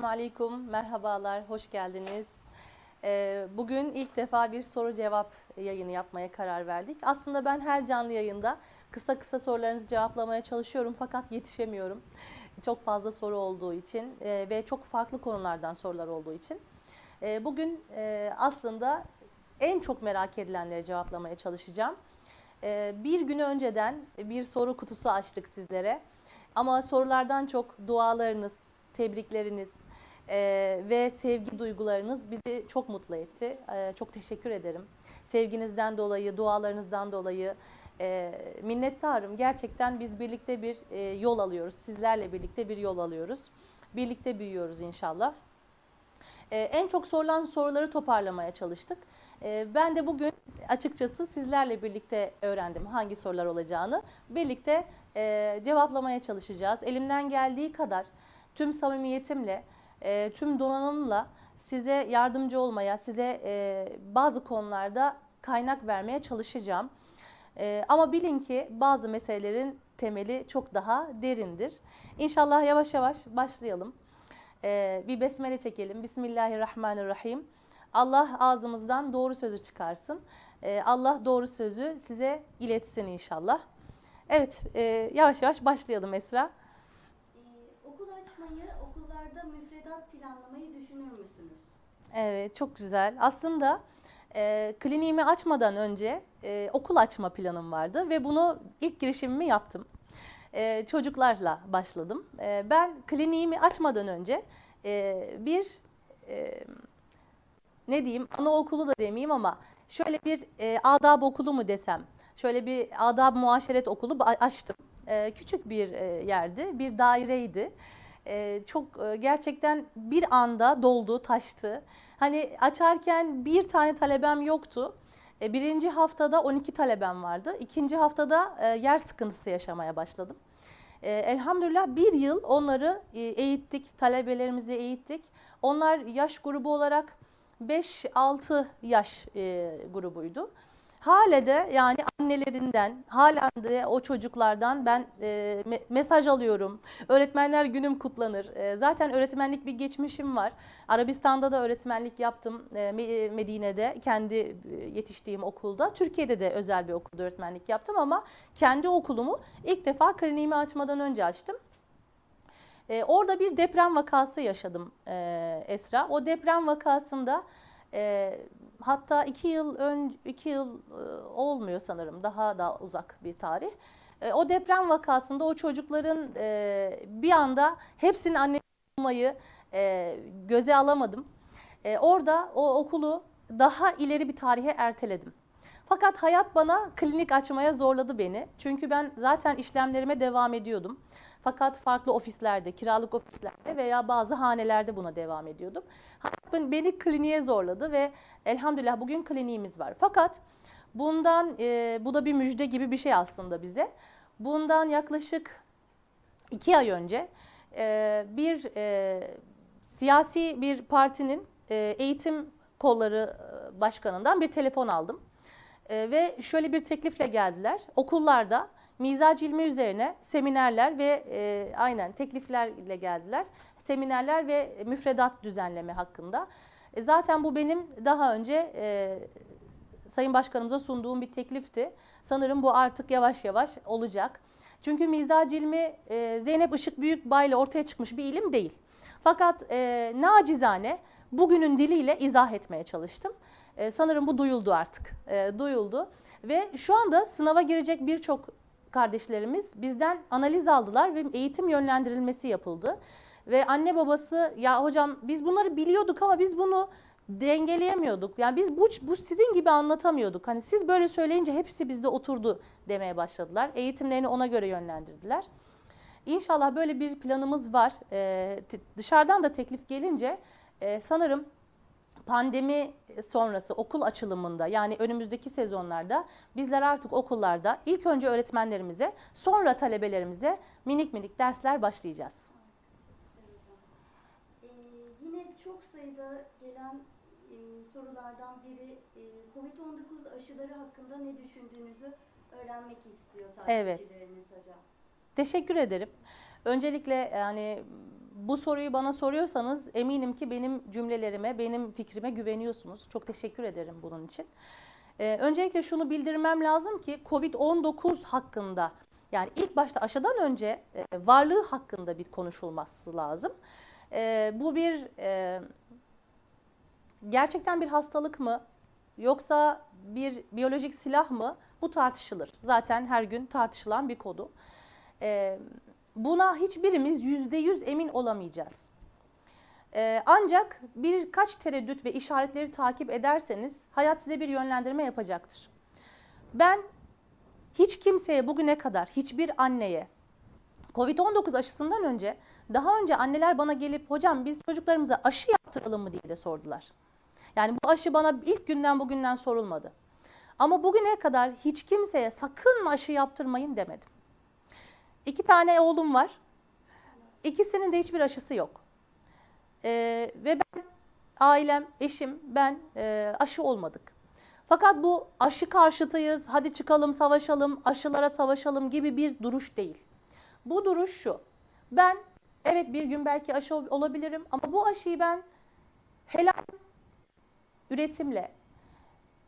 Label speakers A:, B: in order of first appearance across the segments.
A: Esselamu Aleyküm, merhabalar, hoş geldiniz. Ee, Bugün ilk defa bir soru cevap yayını yapmaya karar verdik. Aslında ben her canlı yayında kısa kısa sorularınızı cevaplamaya çalışıyorum fakat yetişemiyorum. Çok fazla soru olduğu için e, ve çok farklı konulardan sorular olduğu için. E, Bugün e, aslında en çok merak edilenleri cevaplamaya çalışacağım. Bir gün önceden bir soru kutusu açtık sizlere. Ama sorulardan çok dualarınız, tebrikleriniz e, ve sevgi duygularınız bizi çok mutlu etti. E, çok teşekkür ederim. Sevginizden dolayı, dualarınızdan dolayı e, minnettarım. Gerçekten biz birlikte bir e, yol alıyoruz. Sizlerle birlikte bir yol alıyoruz. Birlikte büyüyoruz inşallah. E, en çok sorulan soruları toparlamaya çalıştık. E, ben de bugün açıkçası sizlerle birlikte öğrendim hangi sorular olacağını. Birlikte e, cevaplamaya çalışacağız. Elimden geldiği kadar tüm samimiyetimle, e, tüm donanımla size yardımcı olmaya, size e, bazı konularda kaynak vermeye çalışacağım. E, ama bilin ki bazı meselelerin temeli çok daha derindir. İnşallah yavaş yavaş başlayalım. E, bir besmele çekelim. Bismillahirrahmanirrahim. Allah ağzımızdan doğru sözü çıkarsın. E, Allah doğru sözü size iletsin inşallah. Evet, e, yavaş yavaş başlayalım Esra.
B: Ee, okul açmayı, okullarda müfredat planlamayı düşünür müsünüz?
A: Evet, çok güzel. Aslında e, kliniğimi açmadan önce e, okul açma planım vardı ve bunu ilk girişimimi yaptım. E, çocuklarla başladım. E, ben kliniğimi açmadan önce e, bir e, ne diyeyim anaokulu da demeyeyim ama şöyle bir e, adab okulu mu desem, şöyle bir adab muaşeret okulu açtım. E, küçük bir e, yerdi, bir daireydi. E, çok e, gerçekten bir anda doldu, taştı. Hani açarken bir tane talebem yoktu. E, birinci haftada 12 talebem vardı. İkinci haftada e, yer sıkıntısı yaşamaya başladım. E, elhamdülillah bir yıl onları e, eğittik, talebelerimizi eğittik. Onlar yaş grubu olarak 5-6 yaş e, grubuydu. Hala de yani annelerinden, halen de o çocuklardan ben e, me- mesaj alıyorum. Öğretmenler günüm kutlanır. E, zaten öğretmenlik bir geçmişim var. Arabistan'da da öğretmenlik yaptım e, Me- Medine'de kendi e, yetiştiğim okulda. Türkiye'de de özel bir okulda öğretmenlik yaptım ama kendi okulumu ilk defa kliniğimi açmadan önce açtım. E, orada bir deprem vakası yaşadım e, Esra. O deprem vakasında e, hatta iki yıl ön iki yıl e, olmuyor sanırım daha da uzak bir tarih. E, o deprem vakasında o çocukların e, bir anda hepsinin anne olmayı göze alamadım. E, orada o okulu daha ileri bir tarihe erteledim. Fakat hayat bana klinik açmaya zorladı beni. Çünkü ben zaten işlemlerime devam ediyordum. Fakat farklı ofislerde, kiralık ofislerde veya bazı hanelerde buna devam ediyordum. Hayat ben- beni kliniğe zorladı ve elhamdülillah bugün kliniğimiz var. Fakat bundan, e, bu da bir müjde gibi bir şey aslında bize. Bundan yaklaşık iki ay önce e, bir e, siyasi bir partinin e, eğitim kolları e, başkanından bir telefon aldım. E, ve şöyle bir teklifle geldiler. Okullarda mizac ilmi üzerine seminerler ve e, aynen tekliflerle geldiler. Seminerler ve müfredat düzenleme hakkında. E, zaten bu benim daha önce e, Sayın Başkanımıza sunduğum bir teklifti. Sanırım bu artık yavaş yavaş olacak. Çünkü mizac ilmi e, Zeynep Işık Büyükbay ile ortaya çıkmış bir ilim değil. Fakat e, nacizane bugünün diliyle izah etmeye çalıştım. E, sanırım bu duyuldu artık. E, duyuldu. Ve şu anda sınava girecek birçok kardeşlerimiz bizden analiz aldılar ve eğitim yönlendirilmesi yapıldı. Ve anne babası ya hocam biz bunları biliyorduk ama biz bunu dengeleyemiyorduk. Yani biz bu, bu sizin gibi anlatamıyorduk. Hani siz böyle söyleyince hepsi bizde oturdu demeye başladılar. Eğitimlerini ona göre yönlendirdiler. İnşallah böyle bir planımız var. Ee, dışarıdan da teklif gelince e, sanırım pandemi sonrası okul açılımında yani önümüzdeki sezonlarda bizler artık okullarda ilk önce öğretmenlerimize sonra talebelerimize minik minik dersler başlayacağız.
B: Ee, yine çok sayıda gelen e, sorulardan biri e, COVID-19 aşıları hakkında ne düşündüğünüzü öğrenmek istiyor
A: Evet.
B: takipçilerimiz hocam.
A: Teşekkür ederim. Öncelikle yani bu soruyu bana soruyorsanız eminim ki benim cümlelerime, benim fikrime güveniyorsunuz. Çok teşekkür ederim bunun için. Ee, öncelikle şunu bildirmem lazım ki COVID-19 hakkında yani ilk başta aşıdan önce e, varlığı hakkında bir konuşulması lazım. E, bu bir e, gerçekten bir hastalık mı yoksa bir biyolojik silah mı bu tartışılır. Zaten her gün tartışılan bir konu. E, buna hiçbirimiz yüzde yüz emin olamayacağız. E, ancak birkaç tereddüt ve işaretleri takip ederseniz hayat size bir yönlendirme yapacaktır. Ben hiç kimseye bugüne kadar hiçbir anneye Covid-19 aşısından önce daha önce anneler bana gelip hocam biz çocuklarımıza aşı yaptıralım mı diye de sordular. Yani bu aşı bana ilk günden bugünden sorulmadı. Ama bugüne kadar hiç kimseye sakın aşı yaptırmayın demedim. İki tane oğlum var. İkisinin de hiçbir aşısı yok. Ee, ve ben, ailem, eşim, ben e, aşı olmadık. Fakat bu aşı karşıtıyız, hadi çıkalım savaşalım, aşılara savaşalım gibi bir duruş değil. Bu duruş şu, ben evet bir gün belki aşı olabilirim ama bu aşıyı ben helal üretimle,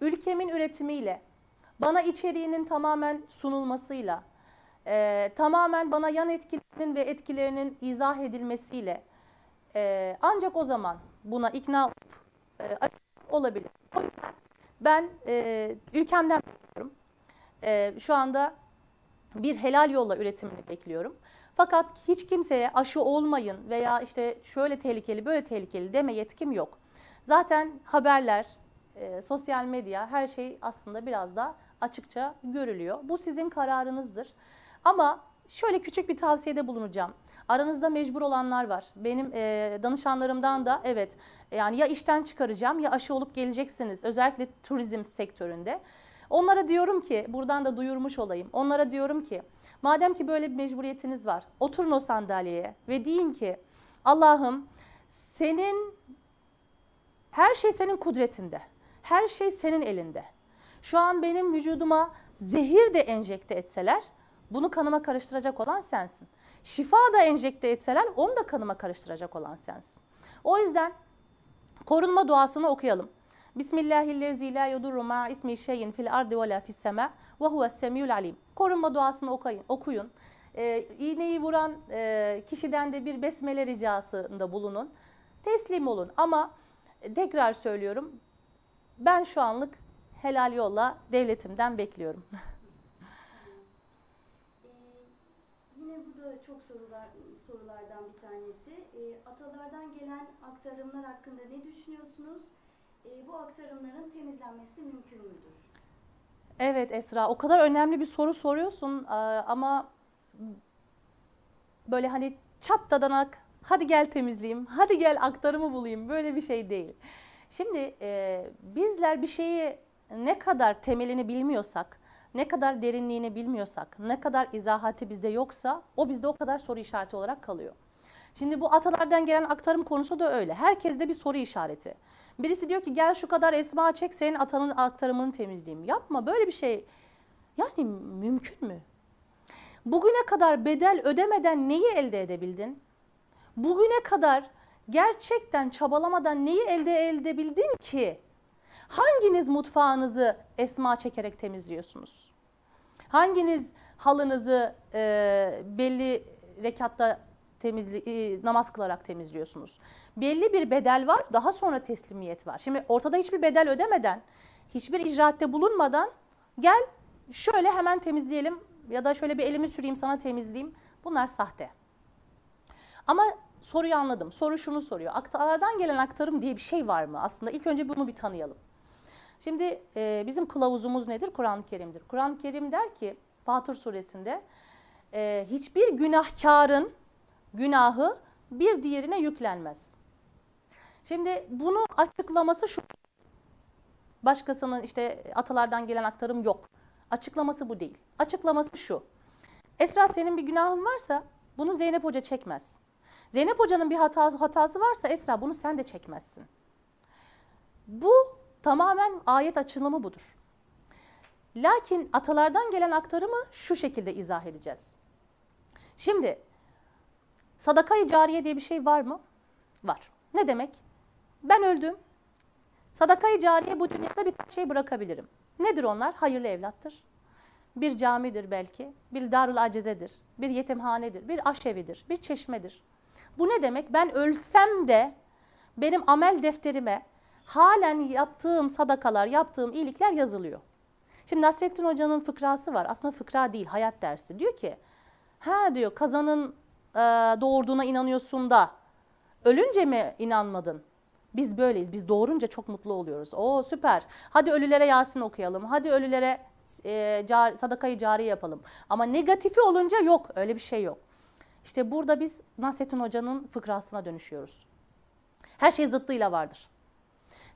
A: ülkemin üretimiyle, bana içeriğinin tamamen sunulmasıyla, e, tamamen bana yan etkilerinin ve etkilerinin izah edilmesiyle e, ancak o zaman buna ikna olup e, olabilir. O yüzden ben e, ülkemden bekliyorum. E, şu anda bir helal yolla üretimini bekliyorum. Fakat hiç kimseye aşı olmayın veya işte şöyle tehlikeli böyle tehlikeli deme yetkim yok. Zaten haberler, e, sosyal medya her şey aslında biraz da açıkça görülüyor. Bu sizin kararınızdır. Ama şöyle küçük bir tavsiyede bulunacağım. Aranızda mecbur olanlar var. Benim e, danışanlarımdan da evet yani ya işten çıkaracağım ya aşı olup geleceksiniz. Özellikle turizm sektöründe. Onlara diyorum ki buradan da duyurmuş olayım. Onlara diyorum ki madem ki böyle bir mecburiyetiniz var oturun o sandalyeye ve deyin ki Allah'ım senin her şey senin kudretinde. Her şey senin elinde. Şu an benim vücuduma zehir de enjekte etseler bunu kanıma karıştıracak olan sensin. Şifa da enjekte etseler onu da kanıma karıştıracak olan sensin. O yüzden korunma duasını okuyalım. Bismillahirrahmanirrahim. la yudurru ma ismi şeyin fil ardi ve la fis sema ve huves semiyul alim. Korunma duasını okuyun. okuyun. Ee, iğneyi vuran e, kişiden de bir besmele ricasında bulunun. Teslim olun ama tekrar söylüyorum ben şu anlık helal yolla devletimden bekliyorum.
B: Yine bu da çok sorular sorulardan bir tanesi. E, atalardan gelen aktarımlar hakkında ne düşünüyorsunuz? E, bu aktarımların temizlenmesi mümkün müdür?
A: Evet Esra, o kadar önemli bir soru soruyorsun e, ama böyle hani çat dadanak, hadi gel temizleyeyim, hadi gel aktarımı bulayım böyle bir şey değil. Şimdi e, bizler bir şeyi ne kadar temelini bilmiyorsak, ne kadar derinliğini bilmiyorsak, ne kadar izahatı bizde yoksa o bizde o kadar soru işareti olarak kalıyor. Şimdi bu atalardan gelen aktarım konusu da öyle. Herkeste bir soru işareti. Birisi diyor ki gel şu kadar esma çek senin atanın aktarımını temizleyeyim. Yapma böyle bir şey. Yani mümkün mü? Bugüne kadar bedel ödemeden neyi elde edebildin? Bugüne kadar gerçekten çabalamadan neyi elde edebildin ki? Hanginiz mutfağınızı esma çekerek temizliyorsunuz? Hanginiz halınızı e, belli rekatta temizli, e, namaz kılarak temizliyorsunuz? Belli bir bedel var, daha sonra teslimiyet var. Şimdi ortada hiçbir bedel ödemeden, hiçbir icraatte bulunmadan gel şöyle hemen temizleyelim ya da şöyle bir elimi süreyim sana temizleyeyim. Bunlar sahte. Ama soruyu anladım. Soru şunu soruyor. Aktarlardan gelen aktarım diye bir şey var mı? Aslında ilk önce bunu bir tanıyalım. Şimdi e, bizim kılavuzumuz nedir? Kur'an-ı Kerim'dir. Kur'an-ı Kerim der ki Fatır suresinde e, hiçbir günahkarın günahı bir diğerine yüklenmez. Şimdi bunu açıklaması şu. Başkasının işte atalardan gelen aktarım yok. Açıklaması bu değil. Açıklaması şu. Esra senin bir günahın varsa bunu Zeynep Hoca çekmez. Zeynep Hoca'nın bir hatası, hatası varsa Esra bunu sen de çekmezsin. Bu tamamen ayet açılımı budur. Lakin atalardan gelen aktarımı şu şekilde izah edeceğiz. Şimdi Sadakayı cariye diye bir şey var mı? Var. Ne demek? Ben öldüm. Sadakayı cariye bu dünyada birkaç şey bırakabilirim. Nedir onlar? Hayırlı evlattır. Bir camidir belki, bir darul acizedir, bir yetimhanedir, bir aşevidir, bir çeşmedir. Bu ne demek? Ben ölsem de benim amel defterime halen yaptığım sadakalar, yaptığım iyilikler yazılıyor. Şimdi Nasrettin Hoca'nın fıkrası var. Aslında fıkra değil, hayat dersi. Diyor ki, ha diyor kazanın e, doğurduğuna inanıyorsun da ölünce mi inanmadın? Biz böyleyiz. Biz doğurunca çok mutlu oluyoruz. Oo süper. Hadi ölülere Yasin okuyalım. Hadi ölülere e, car, sadakayı cari yapalım. Ama negatifi olunca yok. Öyle bir şey yok. İşte burada biz Nasrettin Hoca'nın fıkrasına dönüşüyoruz. Her şey zıttıyla vardır.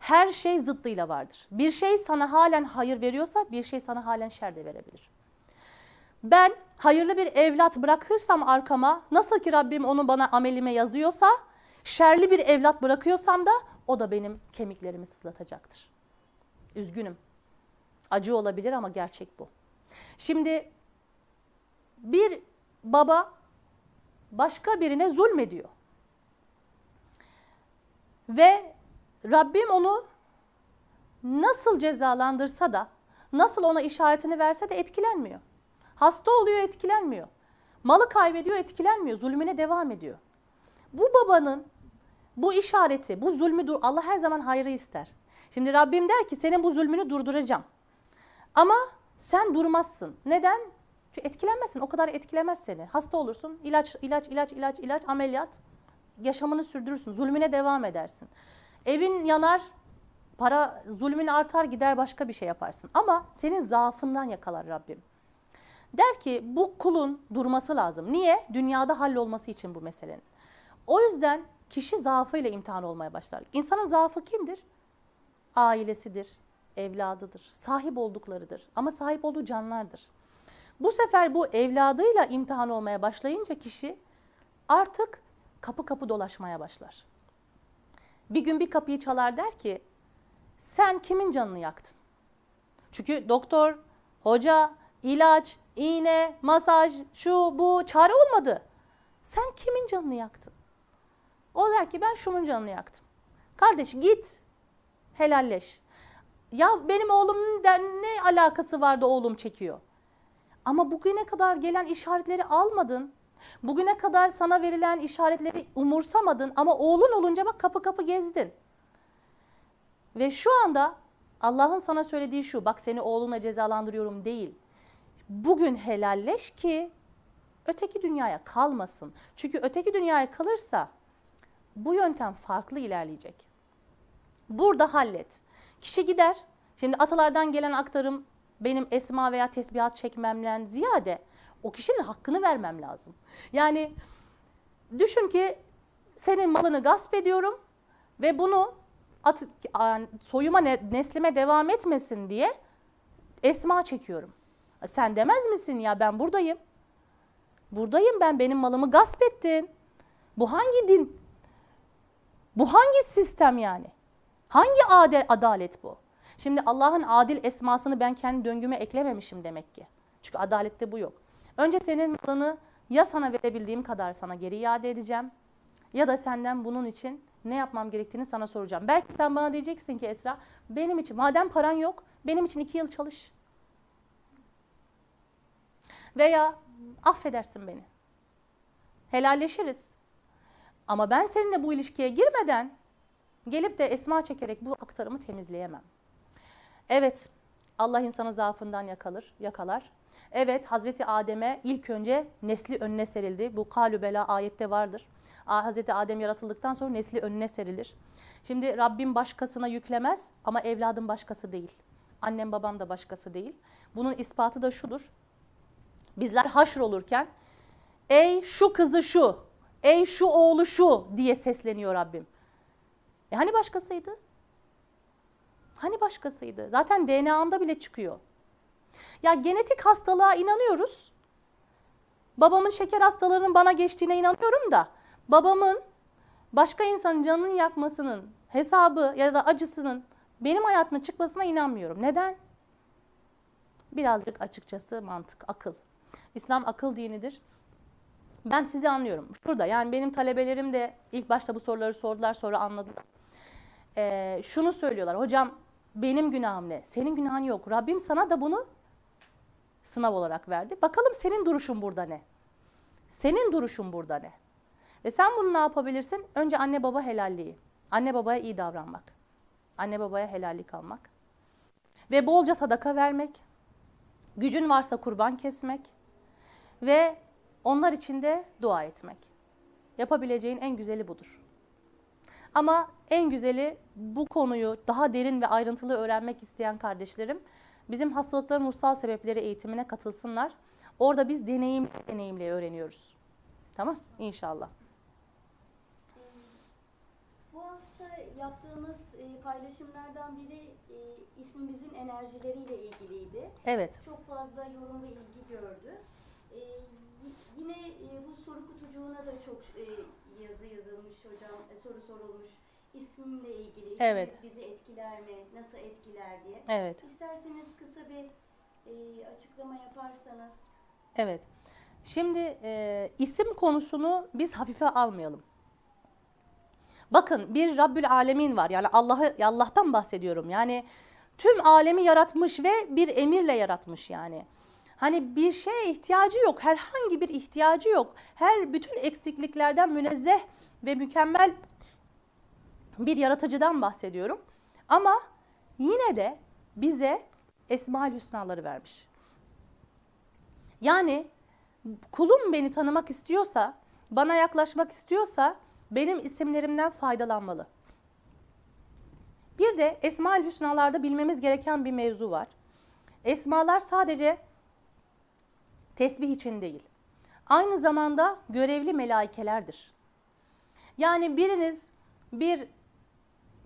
A: Her şey zıttıyla vardır. Bir şey sana halen hayır veriyorsa bir şey sana halen şer de verebilir. Ben hayırlı bir evlat bırakırsam arkama nasıl ki Rabbim onu bana amelime yazıyorsa şerli bir evlat bırakıyorsam da o da benim kemiklerimi sızlatacaktır. Üzgünüm. Acı olabilir ama gerçek bu. Şimdi bir baba başka birine zulmediyor. Ve Rabbim onu nasıl cezalandırsa da, nasıl ona işaretini verse de etkilenmiyor. Hasta oluyor, etkilenmiyor. Malı kaybediyor, etkilenmiyor. Zulmüne devam ediyor. Bu babanın bu işareti, bu zulmü dur Allah her zaman hayrı ister. Şimdi Rabbim der ki senin bu zulmünü durduracağım. Ama sen durmazsın. Neden? Çünkü etkilenmezsin. O kadar etkilemez seni. Hasta olursun. ilaç, ilaç, ilaç, ilaç, ilaç, ameliyat. Yaşamını sürdürürsün. Zulmüne devam edersin. Evin yanar, para zulmün artar gider başka bir şey yaparsın. Ama senin zaafından yakalar Rabbim. Der ki bu kulun durması lazım. Niye? Dünyada hallolması için bu meselenin. O yüzden kişi zaafıyla imtihan olmaya başlar. İnsanın zaafı kimdir? Ailesidir, evladıdır, sahip olduklarıdır. Ama sahip olduğu canlardır. Bu sefer bu evladıyla imtihan olmaya başlayınca kişi artık kapı kapı dolaşmaya başlar. Bir gün bir kapıyı çalar der ki sen kimin canını yaktın? Çünkü doktor, hoca, ilaç, iğne, masaj, şu bu çare olmadı. Sen kimin canını yaktın? O der ki ben şunun canını yaktım. Kardeş git helalleş. Ya benim oğlumun ne alakası vardı oğlum çekiyor. Ama bugüne kadar gelen işaretleri almadın. Bugüne kadar sana verilen işaretleri umursamadın ama oğlun olunca bak kapı kapı gezdin. Ve şu anda Allah'ın sana söylediği şu, bak seni oğluna cezalandırıyorum değil. Bugün helalleş ki öteki dünyaya kalmasın. Çünkü öteki dünyaya kalırsa bu yöntem farklı ilerleyecek. Burada hallet. Kişi gider. Şimdi atalardan gelen aktarım benim esma veya tesbihat çekmemden ziyade o kişinin hakkını vermem lazım. Yani düşün ki senin malını gasp ediyorum ve bunu at, soyuma neslime devam etmesin diye esma çekiyorum. Sen demez misin ya ben buradayım. Buradayım ben benim malımı gasp ettin. Bu hangi din? Bu hangi sistem yani? Hangi adel, adalet bu? Şimdi Allah'ın adil esmasını ben kendi döngüme eklememişim demek ki. Çünkü adalette bu yok. Önce senin malını ya sana verebildiğim kadar sana geri iade edeceğim ya da senden bunun için ne yapmam gerektiğini sana soracağım. Belki sen bana diyeceksin ki Esra benim için madem paran yok benim için iki yıl çalış. Veya affedersin beni. Helalleşiriz. Ama ben seninle bu ilişkiye girmeden gelip de esma çekerek bu aktarımı temizleyemem. Evet, Allah insanı zaafından yakalır, yakalar. Evet, Hazreti Adem'e ilk önce nesli önüne serildi. Bu kalübela ayette vardır. Hazreti Adem yaratıldıktan sonra nesli önüne serilir. Şimdi Rabbim başkasına yüklemez ama evladım başkası değil. Annem babam da başkası değil. Bunun ispatı da şudur. Bizler haşr olurken ey şu kızı şu, ey şu oğlu şu diye sesleniyor Rabbim. E hani başkasıydı? Hani başkasıydı? Zaten DNA'mda bile çıkıyor. Ya genetik hastalığa inanıyoruz. Babamın şeker hastalığının bana geçtiğine inanıyorum da babamın başka insanın canını yakmasının hesabı ya da acısının benim hayatıma çıkmasına inanmıyorum. Neden? Birazcık açıkçası mantık, akıl. İslam akıl dinidir. Ben sizi anlıyorum. Şurada yani benim talebelerim de ilk başta bu soruları sordular sonra anladılar. Ee, şunu söylüyorlar. Hocam benim günahım ne? Senin günahın yok. Rabbim sana da bunu sınav olarak verdi. Bakalım senin duruşun burada ne? Senin duruşun burada ne? Ve sen bunu ne yapabilirsin? Önce anne baba helalliği. Anne babaya iyi davranmak. Anne babaya helallik almak. Ve bolca sadaka vermek. Gücün varsa kurban kesmek. Ve onlar için de dua etmek. Yapabileceğin en güzeli budur. Ama en güzeli bu konuyu daha derin ve ayrıntılı öğrenmek isteyen kardeşlerim bizim hastalıkların ruhsal sebepleri eğitimine katılsınlar. Orada biz deneyim deneyimle öğreniyoruz. Tamam? İnşallah.
B: Ee, Bu hafta yaptığımız e, paylaşımlardan biri e, ismimizin enerjileriyle ilgiliydi.
A: Evet.
B: Çok fazla yorum ve ilgi gördü. Y- yine e, bu soru kutucuğuna da çok e, yazı yazılmış hocam, e, soru sorulmuş. İsmimle ilgili,
A: Evet.
B: bizi etkiler mi, nasıl etkiler diye.
A: Evet.
B: İsterseniz kısa bir e, açıklama yaparsanız.
A: Evet. Şimdi e, isim konusunu biz hafife almayalım. Bakın bir Rabbül Alemin var. Yani Allah'ı Allah'tan bahsediyorum. Yani tüm alemi yaratmış ve bir emirle yaratmış yani. Hani bir şeye ihtiyacı yok. Herhangi bir ihtiyacı yok. Her bütün eksikliklerden münezzeh ve mükemmel bir yaratıcıdan bahsediyorum. Ama yine de bize Esmaül Hüsnaları vermiş. Yani kulum beni tanımak istiyorsa, bana yaklaşmak istiyorsa benim isimlerimden faydalanmalı. Bir de Esmaül Hüsnalarda bilmemiz gereken bir mevzu var. Esmalar sadece tesbih için değil. Aynı zamanda görevli melaikelerdir. Yani biriniz bir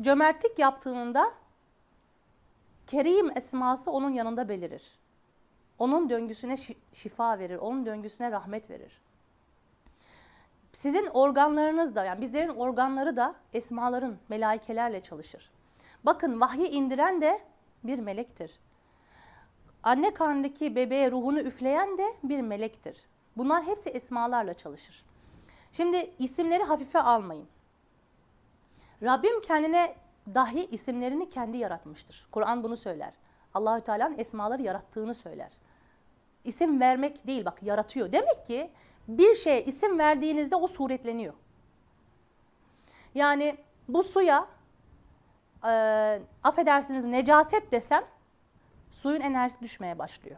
A: cömertlik yaptığında Kerim esması onun yanında belirir. Onun döngüsüne şi- şifa verir, onun döngüsüne rahmet verir. Sizin organlarınız da, yani bizlerin organları da esmaların, melaikelerle çalışır. Bakın vahyi indiren de bir melektir. Anne karnındaki bebeğe ruhunu üfleyen de bir melektir. Bunlar hepsi esmalarla çalışır. Şimdi isimleri hafife almayın. Rabbim kendine dahi isimlerini kendi yaratmıştır. Kur'an bunu söyler. Allahü Teala'nın esmaları yarattığını söyler. İsim vermek değil bak yaratıyor. Demek ki bir şeye isim verdiğinizde o suretleniyor. Yani bu suya e, affedersiniz necaset desem suyun enerjisi düşmeye başlıyor.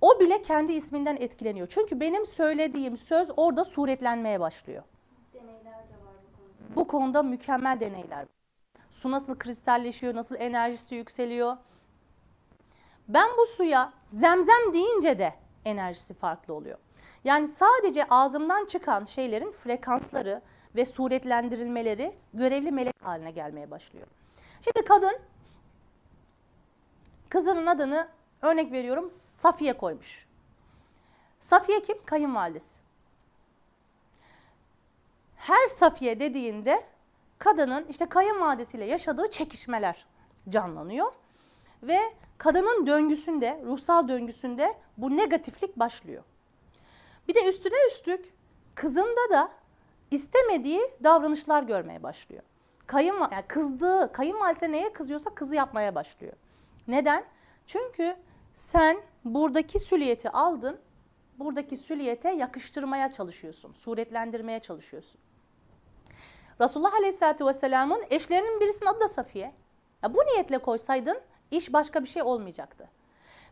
A: O bile kendi isminden etkileniyor. Çünkü benim söylediğim söz orada suretlenmeye başlıyor.
B: Bu konuda.
A: Mükemmel deneyler. Su nasıl kristalleşiyor, nasıl enerjisi yükseliyor. Ben bu suya zemzem deyince de enerjisi farklı oluyor. Yani sadece ağzımdan çıkan şeylerin frekansları ve suretlendirilmeleri görevli melek haline gelmeye başlıyor. Şimdi kadın kızının adını örnek veriyorum Safiye koymuş. Safiye kim? Kayınvalidesi. Her Safiye dediğinde kadının işte kayınvalidesiyle yaşadığı çekişmeler canlanıyor. Ve kadının döngüsünde, ruhsal döngüsünde bu negatiflik başlıyor. Bir de üstüne üstlük kızında da istemediği davranışlar görmeye başlıyor. Kayın yani kızdığı, kayınvalidesi neye kızıyorsa kızı yapmaya başlıyor. Neden? Çünkü sen buradaki süliyeti aldın, buradaki süliyete yakıştırmaya çalışıyorsun, suretlendirmeye çalışıyorsun. Resulullah Aleyhisselatü Vesselam'ın eşlerinin birisinin adı da Safiye. Ya bu niyetle koysaydın iş başka bir şey olmayacaktı.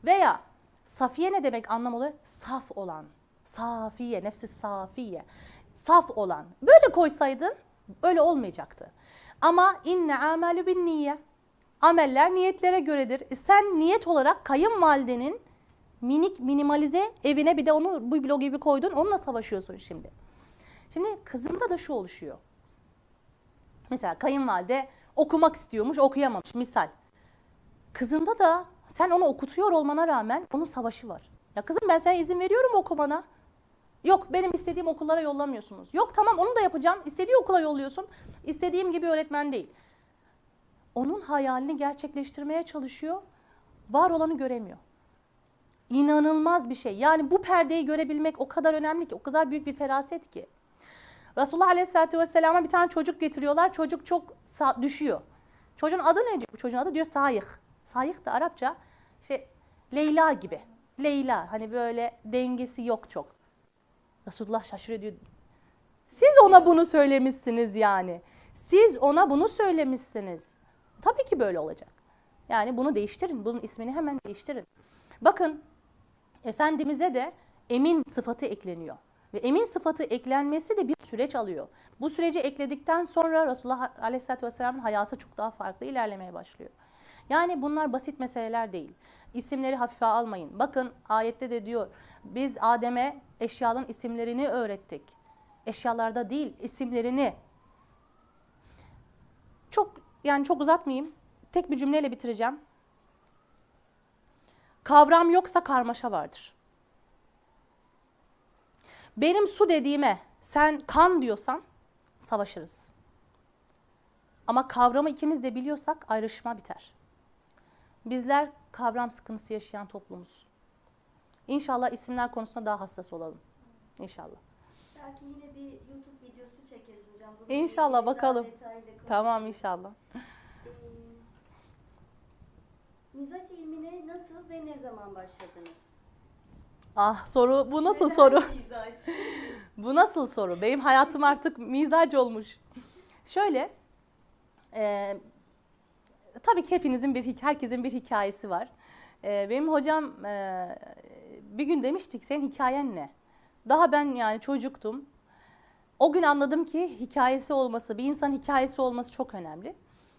A: Veya Safiye ne demek anlam oluyor? Saf olan. Safiye, nefsi safiye. Saf olan. Böyle koysaydın öyle olmayacaktı. Ama inne amelü bin niye. Ameller niyetlere göredir. Sen niyet olarak kayınvalidenin minik minimalize evine bir de onu bu blog gibi koydun. Onunla savaşıyorsun şimdi. Şimdi kızımda da şu oluşuyor. Mesela kayınvalide okumak istiyormuş, okuyamamış misal. Kızında da sen onu okutuyor olmana rağmen onun savaşı var. Ya kızım ben sana izin veriyorum okumana. Yok benim istediğim okullara yollamıyorsunuz. Yok tamam onu da yapacağım. İstediği okula yolluyorsun. İstediğim gibi öğretmen değil. Onun hayalini gerçekleştirmeye çalışıyor. Var olanı göremiyor. İnanılmaz bir şey. Yani bu perdeyi görebilmek o kadar önemli ki, o kadar büyük bir feraset ki. Resulullah Aleyhisselatü Vesselam'a bir tane çocuk getiriyorlar. Çocuk çok düşüyor. Çocuğun adı ne diyor? Bu çocuğun adı diyor Sayık. Sayık da Arapça işte Leyla gibi. Leyla hani böyle dengesi yok çok. Resulullah şaşırıyor diyor. Siz ona bunu söylemişsiniz yani. Siz ona bunu söylemişsiniz. Tabii ki böyle olacak. Yani bunu değiştirin. Bunun ismini hemen değiştirin. Bakın Efendimiz'e de emin sıfatı ekleniyor. Ve emin sıfatı eklenmesi de bir süreç alıyor. Bu süreci ekledikten sonra Resulullah Aleyhisselatü Vesselam'ın hayatı çok daha farklı ilerlemeye başlıyor. Yani bunlar basit meseleler değil. İsimleri hafife almayın. Bakın ayette de diyor biz Adem'e eşyaların isimlerini öğrettik. Eşyalarda değil isimlerini. Çok yani çok uzatmayayım. Tek bir cümleyle bitireceğim. Kavram yoksa karmaşa vardır. Benim su dediğime sen kan diyorsan savaşırız. Ama kavramı ikimiz de biliyorsak ayrışma biter. Bizler kavram sıkıntısı yaşayan toplumuz. İnşallah isimler konusunda daha hassas olalım. İnşallah.
B: Belki yine bir YouTube videosu çekeriz hocam. Bununla
A: İnşallah, bakalım. Tamam inşallah.
B: Ee, mizaç ilmine nasıl ve ne zaman başladınız?
A: Ah soru bu nasıl
B: Neden
A: soru?
B: mizaç?
A: Bu nasıl soru? Benim hayatım artık mizac olmuş. Şöyle, e, tabii ki hepinizin bir, herkesin bir hikayesi var. E, benim hocam e, bir gün demiştik, senin hikayen ne? Daha ben yani çocuktum. O gün anladım ki hikayesi olması, bir insan hikayesi olması çok önemli.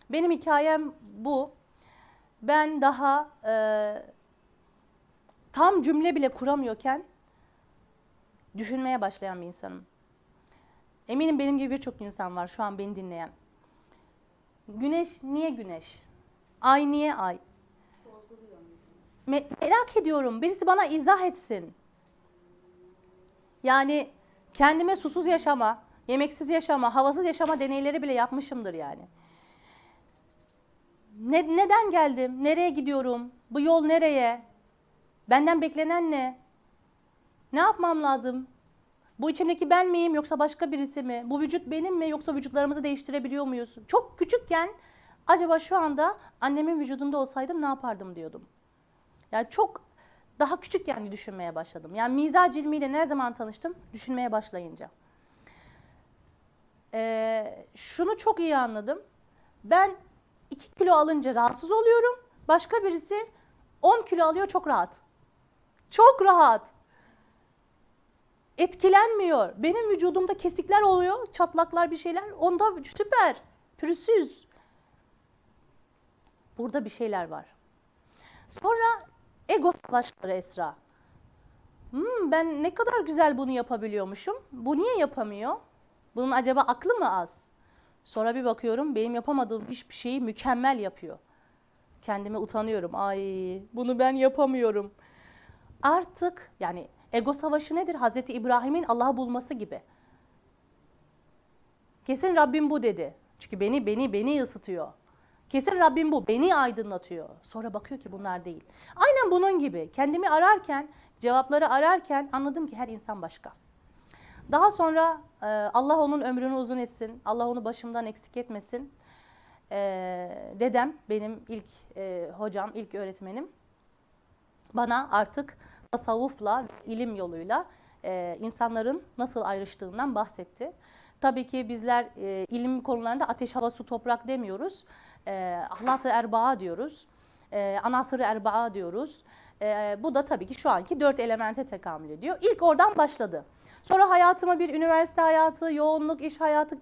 A: Benim hikayem bu. Ben daha e, tam cümle bile kuramıyorken düşünmeye başlayan bir insanım. Eminim benim gibi birçok insan var şu an beni dinleyen. Güneş niye güneş? Ay niye ay? Merak ediyorum. Birisi bana izah etsin. Yani kendime susuz yaşama, yemeksiz yaşama, havasız yaşama deneyleri bile yapmışımdır yani. Ne, neden geldim? Nereye gidiyorum? Bu yol nereye? Benden beklenen ne? Ne yapmam lazım? Bu içimdeki ben miyim yoksa başka birisi mi? Bu vücut benim mi yoksa vücutlarımızı değiştirebiliyor muyuz? Çok küçükken acaba şu anda annemin vücudunda olsaydım ne yapardım diyordum. Yani çok daha küçük yani düşünmeye başladım. Yani mizac ilmiyle ne zaman tanıştım? Düşünmeye başlayınca. Ee, şunu çok iyi anladım. Ben 2 kilo alınca rahatsız oluyorum. Başka birisi 10 kilo alıyor çok rahat. Çok rahat. Etkilenmiyor. Benim vücudumda kesikler oluyor, çatlaklar bir şeyler. Onda süper, pürüzsüz. Burada bir şeyler var. Sonra ego savaşları Esra. Hmm, ben ne kadar güzel bunu yapabiliyormuşum. Bu niye yapamıyor? Bunun acaba aklı mı az? Sonra bir bakıyorum benim yapamadığım hiçbir şeyi mükemmel yapıyor. Kendime utanıyorum. Ay bunu ben yapamıyorum. Artık yani ego savaşı nedir? Hazreti İbrahim'in Allah'ı bulması gibi. Kesin Rabbim bu dedi. Çünkü beni beni beni ısıtıyor. Kesin Rabbim bu beni aydınlatıyor. Sonra bakıyor ki bunlar değil. Aynen bunun gibi. Kendimi ararken, cevapları ararken anladım ki her insan başka. Daha sonra e, Allah onun ömrünü uzun etsin. Allah onu başımdan eksik etmesin. E, dedem benim ilk e, hocam, ilk öğretmenim. Bana artık tasavvufla, ilim yoluyla e, insanların nasıl ayrıştığından bahsetti. Tabii ki bizler e, ilim konularında ateş, hava, su, toprak demiyoruz. E, ahlat-ı erbaa diyoruz. E, anasır-ı erbaa diyoruz. E, bu da tabii ki şu anki dört elemente tekamül ediyor. İlk oradan başladı. Sonra hayatıma bir üniversite hayatı, yoğunluk, iş hayatı,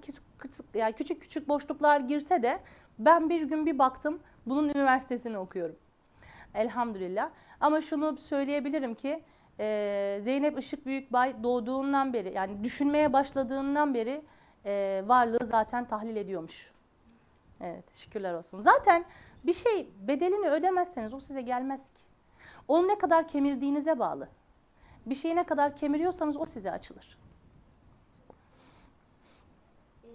A: yani küçük küçük boşluklar girse de ben bir gün bir baktım bunun üniversitesini okuyorum. Elhamdülillah. Ama şunu söyleyebilirim ki e, Zeynep Işık Büyükbay doğduğundan beri yani düşünmeye başladığından beri e, varlığı zaten tahlil ediyormuş. Evet şükürler olsun. Zaten bir şey bedelini ödemezseniz o size gelmez ki. Onu ne kadar kemirdiğinize bağlı. Bir şeyi ne kadar kemiriyorsanız o size açılır.
B: Ee,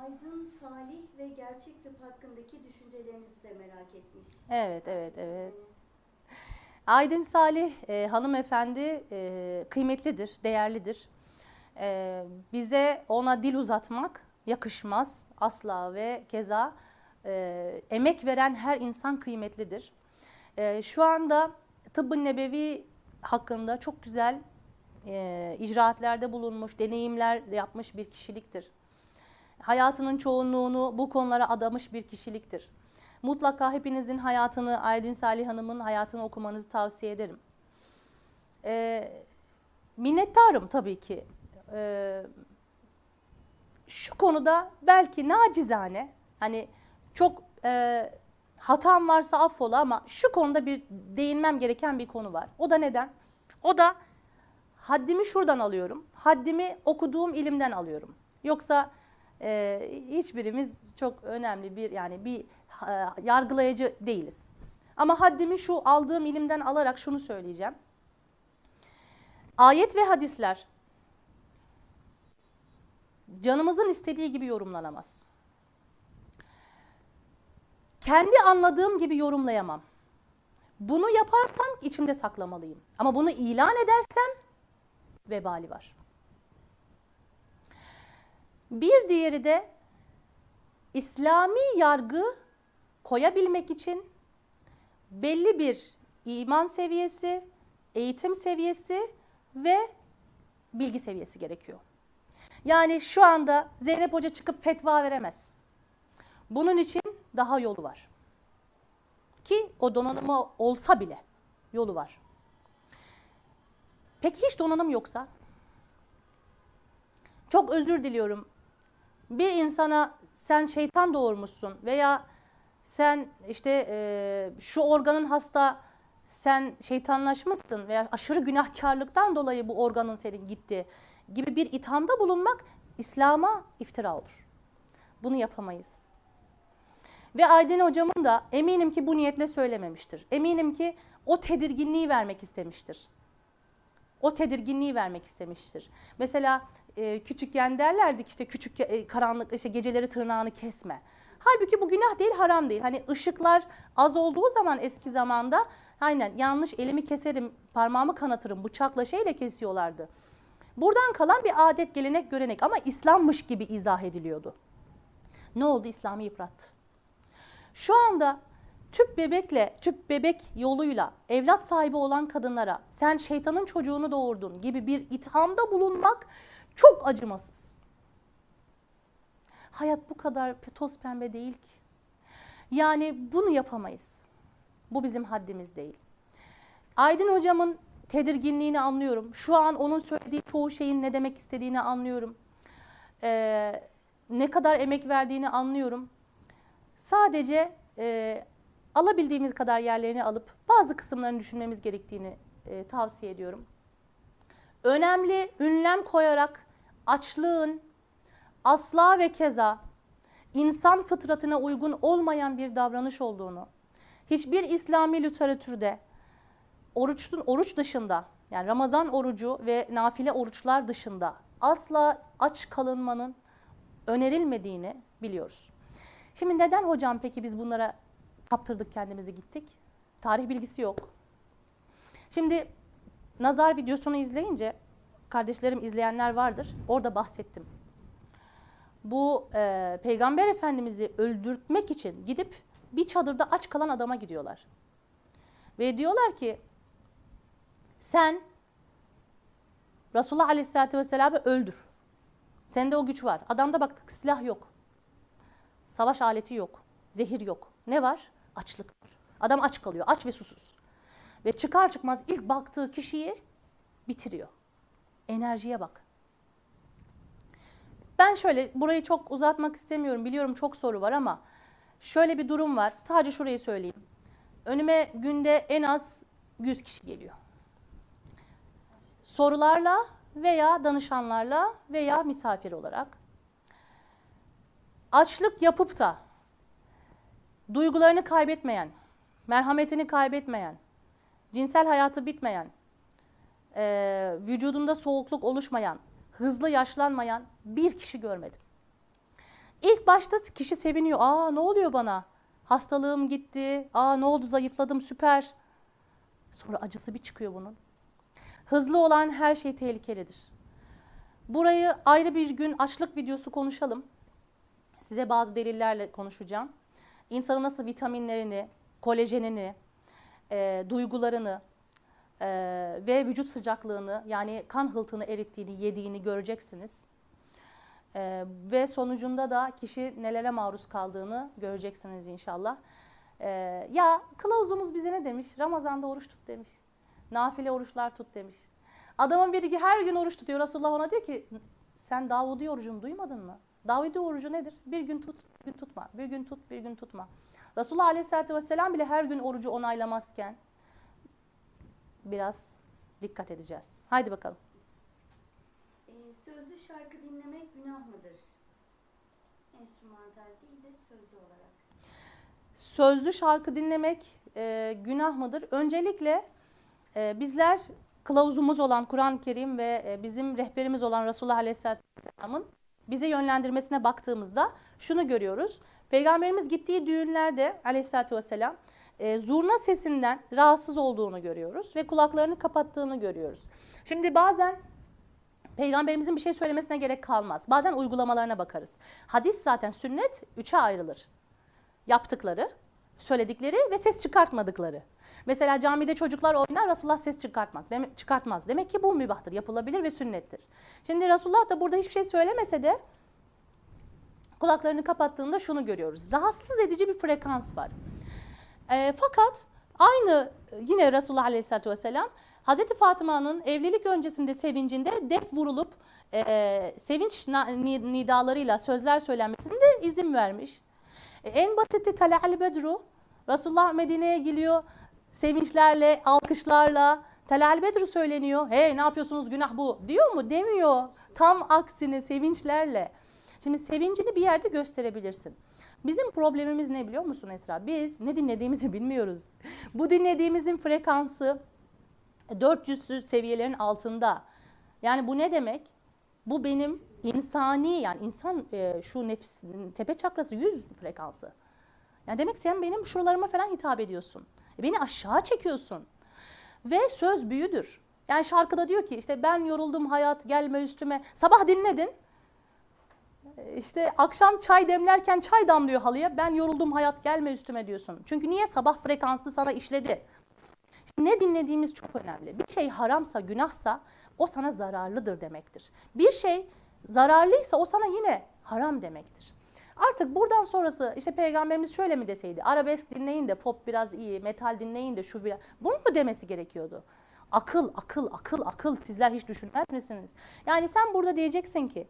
B: Aydın, Salih ve gerçek tıp hakkındaki düşüncelerinizi de merak etmiş.
A: Evet, evet, evet. Aydın Salih e, hanımefendi e, kıymetlidir, değerlidir. E, bize ona dil uzatmak yakışmaz asla ve keza e, emek veren her insan kıymetlidir. E, şu anda tıbbı nebevi hakkında çok güzel e, icraatlerde bulunmuş, deneyimler yapmış bir kişiliktir. Hayatının çoğunluğunu bu konulara adamış bir kişiliktir. Mutlaka hepinizin hayatını, Aydın Salih Hanım'ın hayatını okumanızı tavsiye ederim. E, minnettarım tabii ki. E, şu konuda belki nacizane, hani çok e, hatam varsa affola ama şu konuda bir değinmem gereken bir konu var. O da neden? O da haddimi şuradan alıyorum. Haddimi okuduğum ilimden alıyorum. Yoksa e, hiçbirimiz çok önemli bir yani bir yargılayıcı değiliz. Ama haddimi şu aldığım ilimden alarak şunu söyleyeceğim. Ayet ve hadisler canımızın istediği gibi yorumlanamaz. Kendi anladığım gibi yorumlayamam. Bunu yaparsam içimde saklamalıyım. Ama bunu ilan edersem vebali var. Bir diğeri de İslami yargı koyabilmek için belli bir iman seviyesi, eğitim seviyesi ve bilgi seviyesi gerekiyor. Yani şu anda Zeynep Hoca çıkıp fetva veremez. Bunun için daha yolu var. Ki o donanımı olsa bile yolu var. Peki hiç donanım yoksa? Çok özür diliyorum. Bir insana sen şeytan doğurmuşsun veya sen işte e, şu organın hasta sen şeytanlaşmışsın veya aşırı günahkarlıktan dolayı bu organın senin gitti gibi bir ithamda bulunmak İslam'a iftira olur. Bunu yapamayız. Ve Aydın hocamın da eminim ki bu niyetle söylememiştir. Eminim ki o tedirginliği vermek istemiştir. O tedirginliği vermek istemiştir. Mesela e, küçükken derlerdi ki işte küçük e, karanlık işte geceleri tırnağını kesme. Halbuki bu günah değil, haram değil. Hani ışıklar az olduğu zaman eski zamanda aynen yanlış elimi keserim, parmağımı kanatırım, bıçakla şeyle kesiyorlardı. Buradan kalan bir adet, gelenek, görenek ama İslam'mış gibi izah ediliyordu. Ne oldu? İslam'ı yıprattı. Şu anda tüp bebekle, tüp bebek yoluyla evlat sahibi olan kadınlara sen şeytanın çocuğunu doğurdun gibi bir ithamda bulunmak çok acımasız. Hayat bu kadar toz pembe değil ki. Yani bunu yapamayız. Bu bizim haddimiz değil. Aydın hocamın tedirginliğini anlıyorum. Şu an onun söylediği çoğu şeyin ne demek istediğini anlıyorum. Ee, ne kadar emek verdiğini anlıyorum. Sadece e, alabildiğimiz kadar yerlerini alıp bazı kısımlarını düşünmemiz gerektiğini e, tavsiye ediyorum. Önemli ünlem koyarak açlığın asla ve keza insan fıtratına uygun olmayan bir davranış olduğunu, hiçbir İslami literatürde oruçun oruç dışında yani Ramazan orucu ve nafile oruçlar dışında asla aç kalınmanın önerilmediğini biliyoruz. Şimdi neden hocam peki biz bunlara kaptırdık kendimizi gittik? Tarih bilgisi yok. Şimdi nazar videosunu izleyince kardeşlerim izleyenler vardır. Orada bahsettim. Bu e, Peygamber Efendimiz'i öldürtmek için gidip bir çadırda aç kalan adama gidiyorlar. Ve diyorlar ki sen Resulullah Aleyhisselatü Vesselam'ı öldür. Sende o güç var. Adamda bak silah yok. Savaş aleti yok. Zehir yok. Ne var? Açlık var. Adam aç kalıyor. Aç ve susuz. Ve çıkar çıkmaz ilk baktığı kişiyi bitiriyor. Enerjiye bak. Ben şöyle burayı çok uzatmak istemiyorum. Biliyorum çok soru var ama şöyle bir durum var. Sadece şurayı söyleyeyim. Önüme günde en az 100 kişi geliyor. Sorularla veya danışanlarla veya misafir olarak. Açlık yapıp da duygularını kaybetmeyen, merhametini kaybetmeyen, cinsel hayatı bitmeyen, vücudunda soğukluk oluşmayan, hızlı yaşlanmayan bir kişi görmedim. İlk başta kişi seviniyor. Aa ne oluyor bana? Hastalığım gitti. Aa ne oldu zayıfladım süper. Sonra acısı bir çıkıyor bunun. Hızlı olan her şey tehlikelidir. Burayı ayrı bir gün açlık videosu konuşalım. Size bazı delillerle konuşacağım. İnsanın nasıl vitaminlerini, kolajenini, e, duygularını e, ve vücut sıcaklığını yani kan hıltını erittiğini, yediğini göreceksiniz. E, ve sonucunda da kişi nelere maruz kaldığını göreceksiniz inşallah. E, ya kılavuzumuz bize ne demiş? Ramazan'da oruç tut demiş. Nafile oruçlar tut demiş. Adamın biri her gün oruç tutuyor. Resulullah ona diyor ki sen Davudi orucunu duymadın mı? Davudi orucu nedir? Bir gün tut, bir gün tutma. Bir gün tut, bir gün tutma. Resulullah Aleyhisselatü Vesselam bile her gün orucu onaylamazken biraz dikkat edeceğiz. Haydi bakalım.
B: Ee, sözlü şarkı dinlemek günah mıdır? Enstrümantal değil de sözlü olarak.
A: Sözlü şarkı dinlemek e, günah mıdır? Öncelikle e, bizler kılavuzumuz olan Kur'an-ı Kerim ve e, bizim rehberimiz olan Resulullah Aleyhisselatü Vesselam'ın bize yönlendirmesine baktığımızda şunu görüyoruz. Peygamberimiz gittiği düğünlerde Aleyhisselatü Vesselam e, zurna sesinden rahatsız olduğunu görüyoruz ve kulaklarını kapattığını görüyoruz. Şimdi bazen Peygamberimizin bir şey söylemesine gerek kalmaz. Bazen uygulamalarına bakarız. Hadis zaten sünnet üçe ayrılır. Yaptıkları, söyledikleri ve ses çıkartmadıkları. Mesela camide çocuklar oynar, Resulullah ses çıkartmak, deme- çıkartmaz. Demek ki bu mübahtır, yapılabilir ve sünnettir. Şimdi Resulullah da burada hiçbir şey söylemese de kulaklarını kapattığında şunu görüyoruz. Rahatsız edici bir frekans var. E, fakat aynı yine Resulullah Aleyhisselatü Vesselam Hazreti Fatıma'nın evlilik öncesinde sevincinde def vurulup e, sevinç nidalarıyla sözler söylenmesine de izin vermiş. E, en basiti Tala'al Bedru Resulullah Medine'ye geliyor sevinçlerle, alkışlarla Tala'al Bedru söyleniyor. Hey ne yapıyorsunuz günah bu diyor mu? Demiyor. Tam aksine sevinçlerle. Şimdi sevincini bir yerde gösterebilirsin. Bizim problemimiz ne biliyor musun Esra? Biz ne dinlediğimizi bilmiyoruz. Bu dinlediğimizin frekansı 400 seviyelerin altında. Yani bu ne demek? Bu benim insani yani insan e, şu nefis tepe çakrası 100 frekansı. Yani demek sen benim şuralarıma falan hitap ediyorsun. E, beni aşağı çekiyorsun. Ve söz büyüdür. Yani şarkıda diyor ki işte ben yoruldum hayat gelme üstüme. Sabah dinledin. İşte akşam çay demlerken çay damlıyor halıya. Ben yoruldum hayat gelme üstüme diyorsun. Çünkü niye? Sabah frekansı sana işledi. Şimdi ne dinlediğimiz çok önemli. Bir şey haramsa, günahsa o sana zararlıdır demektir. Bir şey zararlıysa o sana yine haram demektir. Artık buradan sonrası işte peygamberimiz şöyle mi deseydi? Arabesk dinleyin de pop biraz iyi, metal dinleyin de şu biraz. Bunu mu demesi gerekiyordu? Akıl, akıl, akıl, akıl. Sizler hiç düşünmez misiniz? Yani sen burada diyeceksin ki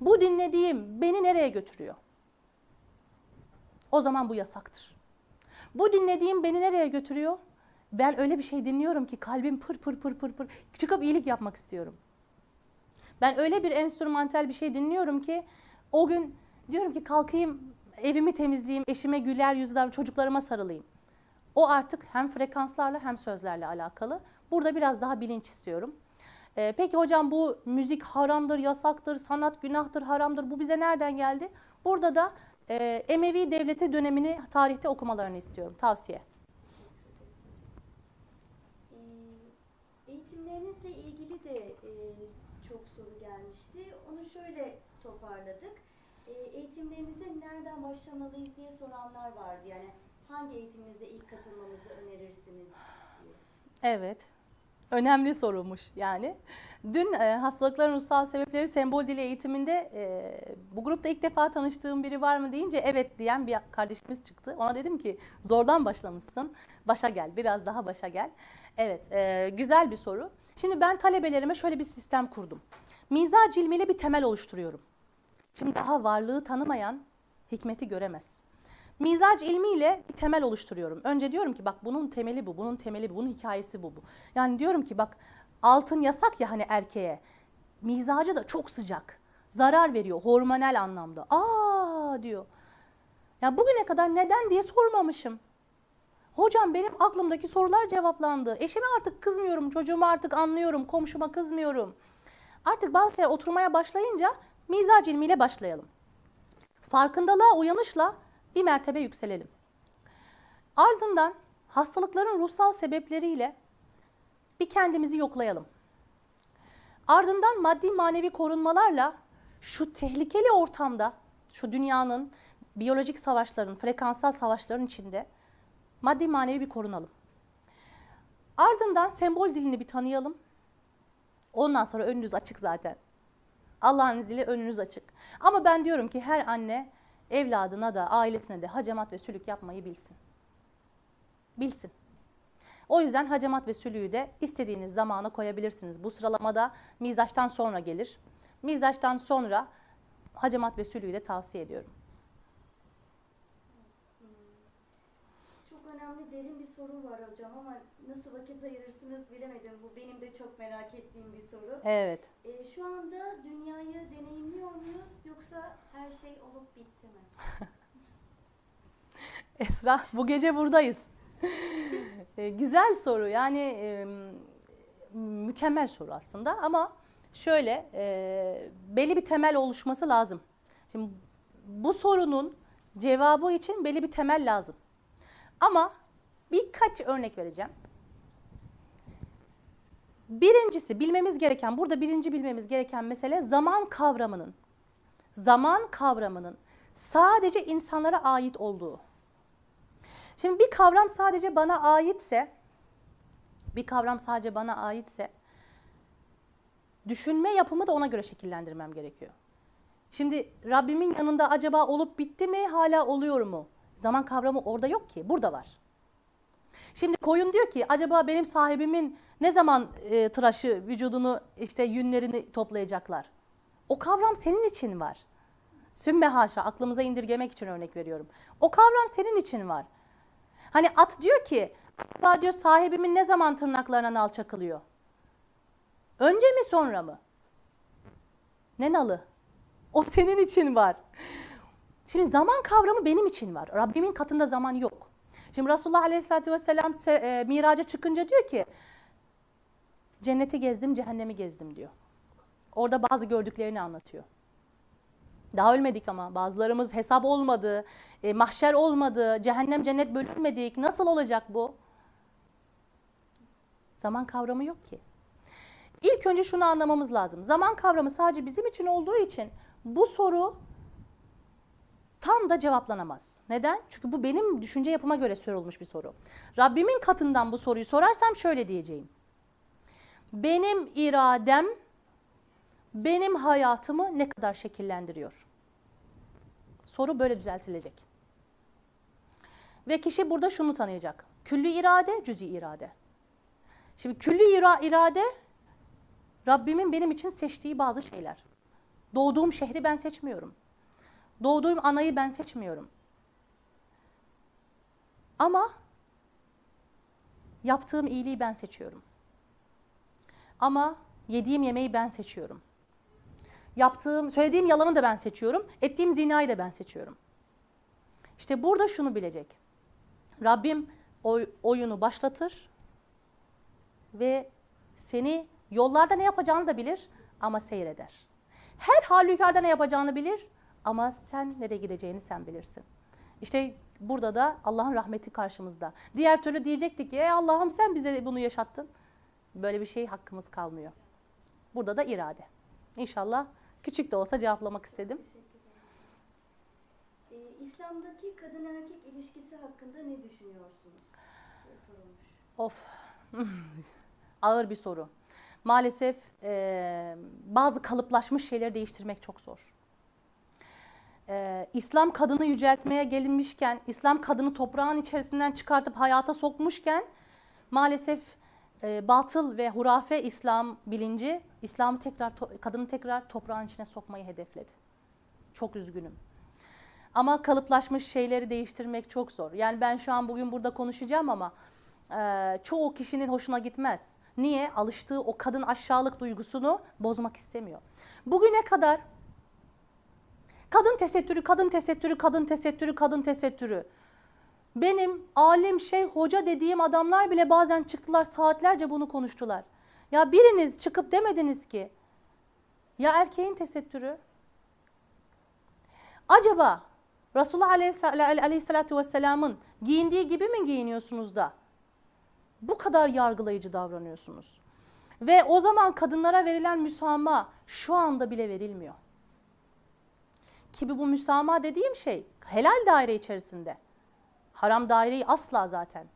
A: bu dinlediğim beni nereye götürüyor? O zaman bu yasaktır. Bu dinlediğim beni nereye götürüyor? Ben öyle bir şey dinliyorum ki kalbim pır pır pır pır pır çıkıp iyilik yapmak istiyorum. Ben öyle bir enstrümantal bir şey dinliyorum ki o gün diyorum ki kalkayım evimi temizleyeyim, eşime güler yüzler, çocuklarıma sarılayım. O artık hem frekanslarla hem sözlerle alakalı. Burada biraz daha bilinç istiyorum. Ee, peki hocam bu müzik haramdır, yasaktır, sanat günahtır, haramdır. Bu bize nereden geldi? Burada da e, Emevi Devleti dönemini tarihte okumalarını istiyorum. Tavsiye.
B: Ee, eğitimlerinizle ilgili de e, çok soru gelmişti. Onu şöyle toparladık. E, eğitimlerimize nereden başlamalıyız diye soranlar vardı. Yani hangi eğitimimize ilk katılmamızı önerirsiniz diye.
A: Evet. Önemli sorulmuş yani. Dün e, hastalıkların ruhsal sebepleri sembol dili eğitiminde e, bu grupta ilk defa tanıştığım biri var mı deyince evet diyen bir kardeşimiz çıktı. Ona dedim ki zordan başlamışsın. Başa gel, biraz daha başa gel. Evet, e, güzel bir soru. Şimdi ben talebelerime şöyle bir sistem kurdum. Mizac ilmiyle bir temel oluşturuyorum. Şimdi daha varlığı tanımayan hikmeti göremez. Mizac ilmiyle bir temel oluşturuyorum. Önce diyorum ki bak bunun temeli bu, bunun temeli bu, bunun hikayesi bu bu. Yani diyorum ki bak altın yasak ya hani erkeğe. Mizacı da çok sıcak. Zarar veriyor hormonal anlamda. Aa diyor. Ya bugüne kadar neden diye sormamışım. Hocam benim aklımdaki sorular cevaplandı. Eşime artık kızmıyorum, çocuğuma artık anlıyorum, komşuma kızmıyorum. Artık şeyler oturmaya başlayınca mizac ilmiyle başlayalım. Farkındalığa uyanışla bir mertebe yükselelim. Ardından hastalıkların ruhsal sebepleriyle bir kendimizi yoklayalım. Ardından maddi manevi korunmalarla şu tehlikeli ortamda, şu dünyanın biyolojik savaşların, frekansal savaşların içinde maddi manevi bir korunalım. Ardından sembol dilini bir tanıyalım. Ondan sonra önünüz açık zaten. Allah'ın izniyle önünüz açık. Ama ben diyorum ki her anne evladına da ailesine de hacamat ve sülük yapmayı bilsin. Bilsin. O yüzden hacamat ve sülüğü de istediğiniz zamana koyabilirsiniz. Bu sıralamada mizaçtan sonra gelir. Mizaçtan sonra hacamat ve sülüğü de tavsiye ediyorum.
B: Çok önemli derin bir soru var hocam ama nasıl vakit ayırırsınız bilemedim. Bu benim de çok merak ettiğim bir soru.
A: Evet.
B: Ee, şu anda dünyayı deneyimliyor muyuz yoksa her şey olup bitti mi?
A: Esra bu gece buradayız. E, Güzel soru yani e, mükemmel soru aslında ama şöyle e, belli bir temel oluşması lazım. Şimdi bu sorunun cevabı için belli bir temel lazım. Ama birkaç örnek vereceğim. Birincisi bilmemiz gereken, burada birinci bilmemiz gereken mesele zaman kavramının, zaman kavramının sadece insanlara ait olduğu. Şimdi bir kavram sadece bana aitse, bir kavram sadece bana aitse, düşünme yapımı da ona göre şekillendirmem gerekiyor. Şimdi Rabbimin yanında acaba olup bitti mi, hala oluyor mu? Zaman kavramı orada yok ki, burada var. Şimdi koyun diyor ki acaba benim sahibimin ne zaman e, tıraşı vücudunu işte yünlerini toplayacaklar? O kavram senin için var. Sümme haşa aklımıza indirgemek için örnek veriyorum. O kavram senin için var. Hani at diyor ki acaba diyor sahibimin ne zaman tırnaklarına nal çakılıyor? Önce mi sonra mı? Ne nalı? O senin için var. Şimdi zaman kavramı benim için var. Rabbimin katında zaman yok. Şimdi Resulullah Aleyhisselatü Vesselam se- e, miraca çıkınca diyor ki cenneti gezdim, cehennemi gezdim diyor. Orada bazı gördüklerini anlatıyor. Daha ölmedik ama bazılarımız hesap olmadı, e, mahşer olmadı, cehennem cennet bölünmedik. Nasıl olacak bu? Zaman kavramı yok ki. İlk önce şunu anlamamız lazım. Zaman kavramı sadece bizim için olduğu için bu soru tam da cevaplanamaz. Neden? Çünkü bu benim düşünce yapıma göre sorulmuş bir soru. Rabbimin katından bu soruyu sorarsam şöyle diyeceğim. Benim iradem benim hayatımı ne kadar şekillendiriyor? Soru böyle düzeltilecek. Ve kişi burada şunu tanıyacak. Külli irade, cüzi irade. Şimdi külli ira- irade Rabbimin benim için seçtiği bazı şeyler. Doğduğum şehri ben seçmiyorum. Doğduğum anayı ben seçmiyorum. Ama yaptığım iyiliği ben seçiyorum. Ama yediğim yemeği ben seçiyorum. Yaptığım, söylediğim yalanı da ben seçiyorum. Ettiğim zinayı da ben seçiyorum. İşte burada şunu bilecek. Rabbim oy- oyunu başlatır ve seni yollarda ne yapacağını da bilir ama seyreder. Her halükarda ne yapacağını bilir ama sen nereye gideceğini sen bilirsin. İşte burada da Allah'ın rahmeti karşımızda. Diğer türlü diyecektik ki "Ey Allah'ım sen bize bunu yaşattın. Böyle bir şey hakkımız kalmıyor. Burada da irade. İnşallah küçük de olsa cevaplamak istedim.
B: Ee, İslam'daki kadın erkek ilişkisi hakkında ne düşünüyorsunuz? sorulmuş.
A: Of. Ağır bir soru. Maalesef eee, bazı kalıplaşmış şeyleri değiştirmek çok zor. Eee, İslam kadını yüceltmeye gelinmişken, İslam kadını toprağın içerisinden çıkartıp hayata sokmuşken maalesef eee, batıl ve hurafe İslam bilinci İslam'ı tekrar kadını tekrar toprağın içine sokmayı hedefledi. Çok üzgünüm. Ama kalıplaşmış şeyleri değiştirmek çok zor. Yani ben şu an bugün burada konuşacağım ama e, çoğu kişinin hoşuna gitmez. Niye? Alıştığı o kadın aşağılık duygusunu bozmak istemiyor. Bugüne kadar kadın tesettürü, kadın tesettürü, kadın tesettürü, kadın tesettürü. Benim alim, şey, hoca dediğim adamlar bile bazen çıktılar saatlerce bunu konuştular. Ya biriniz çıkıp demediniz ki ya erkeğin tesettürü Acaba Resulullah Aleyhis- Aleyhisselatü Vesselam'ın giyindiği gibi mi giyiniyorsunuz da? Bu kadar yargılayıcı davranıyorsunuz. Ve o zaman kadınlara verilen müsamaha şu anda bile verilmiyor. Ki bu müsamaha dediğim şey helal daire içerisinde. Haram daireyi asla zaten.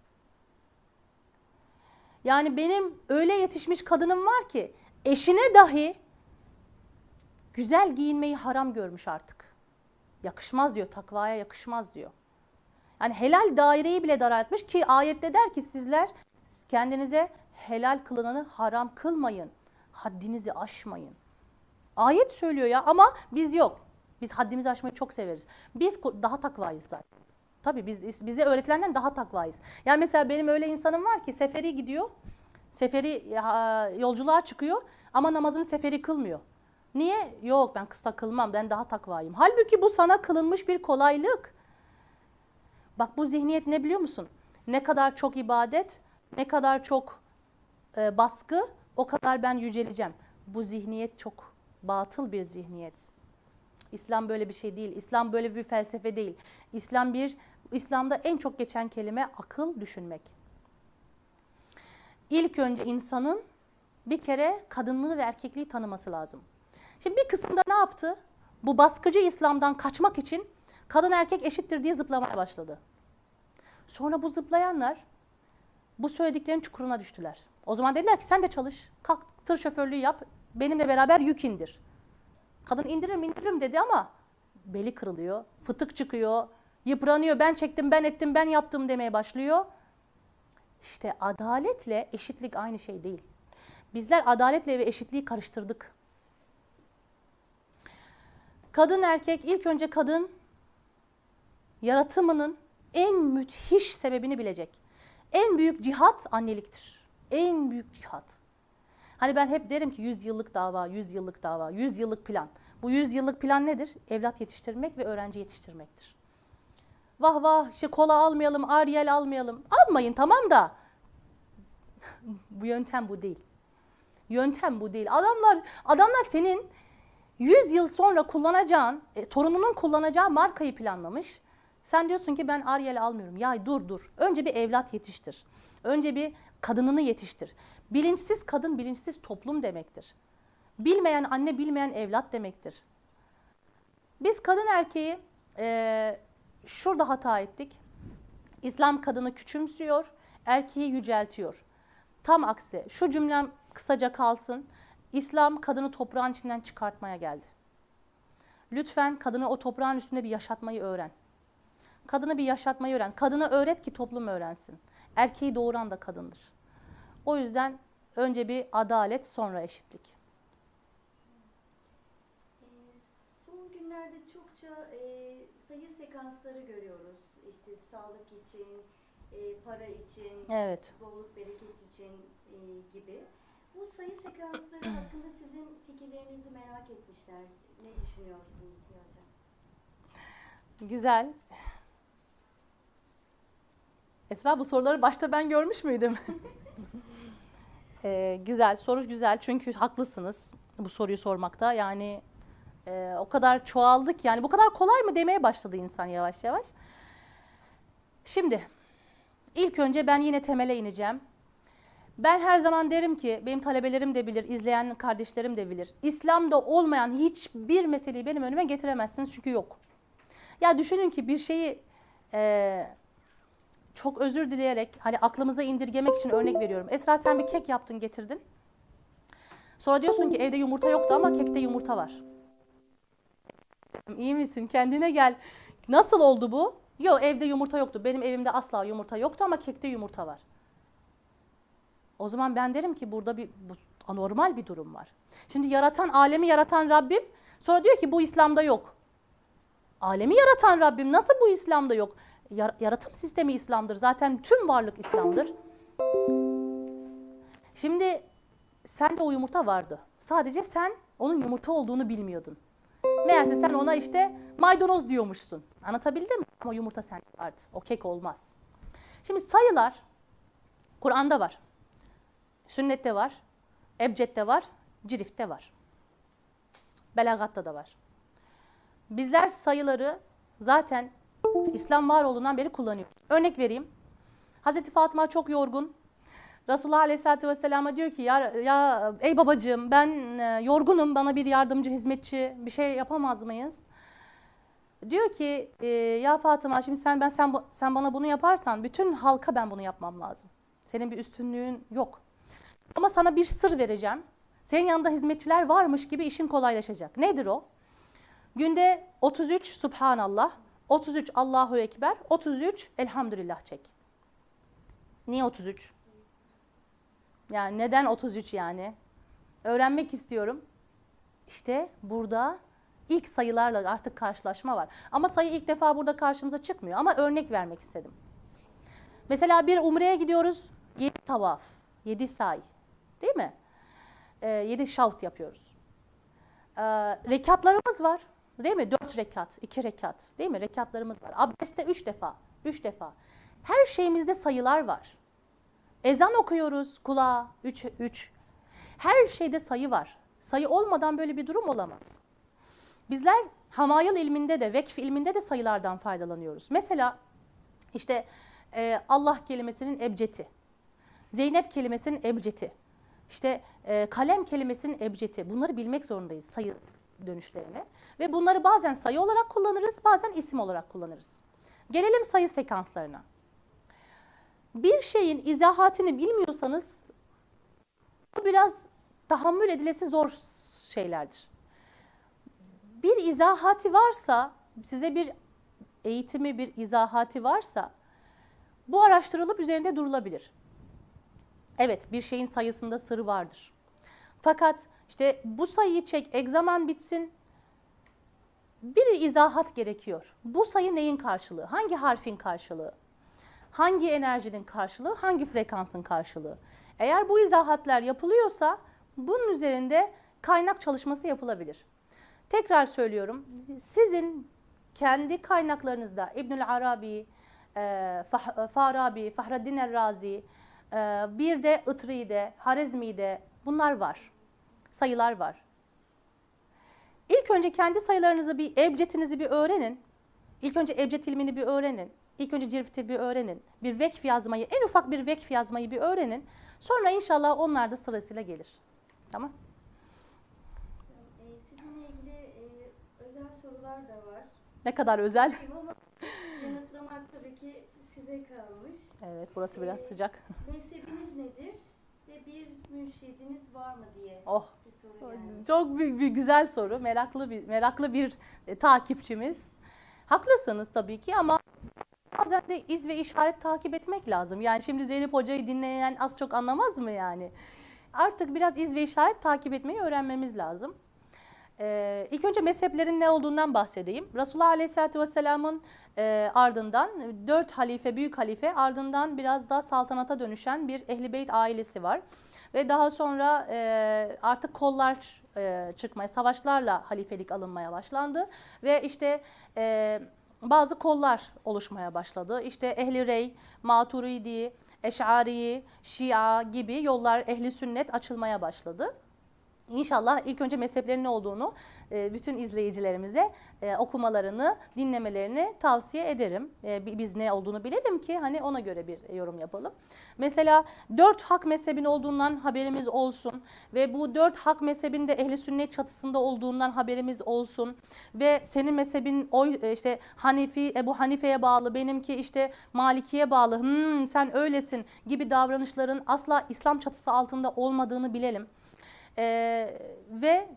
A: Yani benim öyle yetişmiş kadınım var ki eşine dahi güzel giyinmeyi haram görmüş artık. Yakışmaz diyor, takvaya yakışmaz diyor. Yani helal daireyi bile daraltmış ki ayette der ki sizler kendinize helal kılınanı haram kılmayın. Haddinizi aşmayın. Ayet söylüyor ya ama biz yok. Biz haddimizi aşmayı çok severiz. Biz daha takvayız zaten. Tabii biz bize öğretilenden daha takvayız. Yani mesela benim öyle insanım var ki seferi gidiyor. Seferi yolculuğa çıkıyor ama namazını seferi kılmıyor. Niye? Yok ben kısa kılmam ben daha takvayım. Halbuki bu sana kılınmış bir kolaylık. Bak bu zihniyet ne biliyor musun? Ne kadar çok ibadet, ne kadar çok e, baskı, o kadar ben yüceleceğim. Bu zihniyet çok batıl bir zihniyet. İslam böyle bir şey değil. İslam böyle bir felsefe değil. İslam bir İslam'da en çok geçen kelime akıl, düşünmek. İlk önce insanın bir kere kadınlığı ve erkekliği tanıması lazım. Şimdi bir kısımda ne yaptı? Bu baskıcı İslam'dan kaçmak için kadın erkek eşittir diye zıplamaya başladı. Sonra bu zıplayanlar bu söylediklerin çukuruna düştüler. O zaman dediler ki sen de çalış, kalk tır şoförlüğü yap, benimle beraber yük indir. Kadın indiririm indiririm dedi ama beli kırılıyor, fıtık çıkıyor, yıpranıyor, ben çektim, ben ettim, ben yaptım demeye başlıyor. İşte adaletle eşitlik aynı şey değil. Bizler adaletle ve eşitliği karıştırdık. Kadın erkek ilk önce kadın yaratımının en müthiş sebebini bilecek. En büyük cihat anneliktir. En büyük cihat. Hani ben hep derim ki 100 yıllık dava, 100 yıllık dava, 100 yıllık plan. Bu 100 yıllık plan nedir? Evlat yetiştirmek ve öğrenci yetiştirmektir. Vah vah işte kola almayalım, Ariel almayalım. Almayın tamam da bu yöntem bu değil. Yöntem bu değil. Adamlar adamlar senin 100 yıl sonra kullanacağın, e, torununun kullanacağı markayı planlamış. Sen diyorsun ki ben Ariel almıyorum. Ya dur dur. Önce bir evlat yetiştir. Önce bir kadınını yetiştir. Bilinçsiz kadın bilinçsiz toplum demektir. Bilmeyen anne bilmeyen evlat demektir. Biz kadın erkeği e, şurada hata ettik. İslam kadını küçümsüyor, erkeği yüceltiyor. Tam aksi. Şu cümlem kısaca kalsın. İslam kadını toprağın içinden çıkartmaya geldi. Lütfen kadını o toprağın üstünde bir yaşatmayı öğren. Kadını bir yaşatmayı öğren. Kadına öğret ki toplum öğrensin. Erkeği doğuran da kadındır. O yüzden önce bir adalet sonra eşitlik.
B: Ee, Son günlerde çokça e, sayı sekansları görüyoruz. İşte sağlık için, e, para için,
A: Evet.
B: bolluk bereket için e, gibi. Bu sayı sekansları hakkında sizin fikirlerinizi merak etmişler. Ne düşünüyorsunuz diye hocam?
A: Güzel. Esra bu soruları başta ben görmüş müydüm? Ee, güzel, soru güzel çünkü haklısınız bu soruyu sormakta. Yani e, o kadar çoğaldık yani bu kadar kolay mı demeye başladı insan yavaş yavaş. Şimdi ilk önce ben yine temele ineceğim. Ben her zaman derim ki benim talebelerim de bilir, izleyen kardeşlerim de bilir. İslam'da olmayan hiçbir meseleyi benim önüme getiremezsiniz çünkü yok. Ya düşünün ki bir şeyi e, çok özür dileyerek hani aklımıza indirgemek için örnek veriyorum. Esra sen bir kek yaptın getirdin. Sonra diyorsun ki evde yumurta yoktu ama kekte yumurta var. İyi misin? Kendine gel. Nasıl oldu bu? Yok evde yumurta yoktu. Benim evimde asla yumurta yoktu ama kekte yumurta var. O zaman ben derim ki burada bir bu anormal bir durum var. Şimdi yaratan, alemi yaratan Rabbim sonra diyor ki bu İslam'da yok. Alemi yaratan Rabbim nasıl bu İslam'da yok? Yar- yaratım sistemi İslam'dır. Zaten tüm varlık İslam'dır. Şimdi sen de o yumurta vardı. Sadece sen onun yumurta olduğunu bilmiyordun. Meğerse sen ona işte maydanoz diyormuşsun. Anlatabildim mi? Ama yumurta sen vardı. O kek olmaz. Şimdi sayılar Kur'an'da var. Sünnette var. Ebced'de var. Cirif'te var. Belagatta da var. Bizler sayıları zaten İslam var olduğundan beri kullanıyoruz. Örnek vereyim. Hazreti Fatıma çok yorgun. Resulullah Aleyhisselatü Vesselam'a diyor ki ya, ya ey babacığım ben e, yorgunum bana bir yardımcı hizmetçi bir şey yapamaz mıyız? Diyor ki e, ya Fatıma şimdi sen ben sen sen bana bunu yaparsan bütün halka ben bunu yapmam lazım. Senin bir üstünlüğün yok. Ama sana bir sır vereceğim. Senin yanında hizmetçiler varmış gibi işin kolaylaşacak. Nedir o? Günde 33 Subhanallah, 33 Allahu Ekber, 33 Elhamdülillah çek. Niye 33? Yani neden 33 yani? Öğrenmek istiyorum. İşte burada ilk sayılarla artık karşılaşma var. Ama sayı ilk defa burada karşımıza çıkmıyor. Ama örnek vermek istedim. Mesela bir umreye gidiyoruz. 7 tavaf, 7 say. Değil mi? 7 şavt yapıyoruz. Ee, rekatlarımız var. Değil mi? 4 rekat, 2 rekat. Değil mi? Rekatlarımız var. Abdestte 3 defa, 3 defa. Her şeyimizde sayılar var. Ezan okuyoruz kulağa 3 3. Her şeyde sayı var. Sayı olmadan böyle bir durum olamaz. Bizler hamayıl ilminde de vekf ilminde de sayılardan faydalanıyoruz. Mesela işte e, Allah kelimesinin ebcedi, Zeynep kelimesinin ebcedi, işte e, kalem kelimesinin ebcedi. Bunları bilmek zorundayız sayı dönüşlerini. Ve bunları bazen sayı olarak kullanırız, bazen isim olarak kullanırız. Gelelim sayı sekanslarına. Bir şeyin izahatını bilmiyorsanız bu biraz tahammül edilesi zor şeylerdir. Bir izahati varsa, size bir eğitimi, bir izahati varsa bu araştırılıp üzerinde durulabilir. Evet, bir şeyin sayısında sırrı vardır. Fakat işte bu sayıyı çek, egzaman bitsin, bir izahat gerekiyor. Bu sayı neyin karşılığı? Hangi harfin karşılığı? Hangi enerjinin karşılığı? Hangi frekansın karşılığı? Eğer bu izahatlar yapılıyorsa bunun üzerinde kaynak çalışması yapılabilir. Tekrar söylüyorum. Sizin kendi kaynaklarınızda İbnül Arabi, e, Fah- Farabi, Fahreddin el-Razi, e, bir de Itri'de, Harezmi'de bunlar var. Sayılar var. İlk önce kendi sayılarınızı bir ebcedinizi bir öğrenin. İlk önce ebced ilmini bir öğrenin. İlk önce cirfti bir öğrenin. Bir vekf yazmayı, en ufak bir vekf yazmayı bir öğrenin. Sonra inşallah onlar da sırasıyla gelir. Tamam?
B: Ee, sizinle ilgili e, özel sorular da var.
A: Ne kadar özel.
B: Ama yanıtlamak tabii ki size kalmış.
A: Evet, burası biraz
B: Ee,
A: sıcak.
B: Mezhebiniz nedir ve bir mürşidiniz var mı diye
A: Oh,
B: soru
A: çok bir, bir güzel soru. Meraklı bir meraklı bir e, takipçimiz. Haklısınız tabii ki ama bazen de iz ve işaret takip etmek lazım. Yani şimdi Zeynep Hoca'yı dinleyen az çok anlamaz mı yani? Artık biraz iz ve işaret takip etmeyi öğrenmemiz lazım. Ee, ilk önce mezheplerin ne olduğundan bahsedeyim. Resulullah Aleyhisselatü Vesselam'ın e, ardından dört halife, büyük halife ardından biraz daha saltanata dönüşen bir Ehl-i Beyt ailesi var. Ve daha sonra e, artık kollar e, çıkmaya, savaşlarla halifelik alınmaya başlandı. Ve işte e, bazı kollar oluşmaya başladı. İşte Ehli Rey, Maturidi, Eş'ari, Şia gibi yollar ehli sünnet açılmaya başladı. İnşallah ilk önce mezheplerin ne olduğunu e, bütün izleyicilerimize e, okumalarını, dinlemelerini tavsiye ederim. E, bi- Biz ne olduğunu bilelim ki hani ona göre bir yorum yapalım. Mesela dört hak mezhebin olduğundan haberimiz olsun ve bu dört hak mezhebinde ehli sünnet çatısında olduğundan haberimiz olsun ve senin mezhebin o e, işte Hanifi, Ebu Hanife'ye bağlı, benimki işte Maliki'ye bağlı, "Hmm, sen öylesin gibi davranışların asla İslam çatısı altında olmadığını bilelim. Ee, ve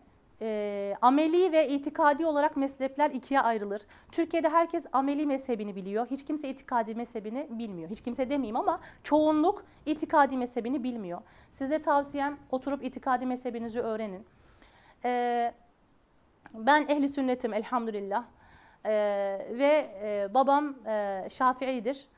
A: e, ameli ve itikadi olarak mezhepler ikiye ayrılır. Türkiye'de herkes ameli mezhebini biliyor. Hiç kimse itikadi mezhebini bilmiyor. Hiç kimse demeyeyim ama çoğunluk itikadi mezhebini bilmiyor. Size tavsiyem oturup itikadi mezhebinizi öğrenin. Ee, ben ehli sünnetim elhamdülillah. Ee, ve e, babam e, Şafii'dir.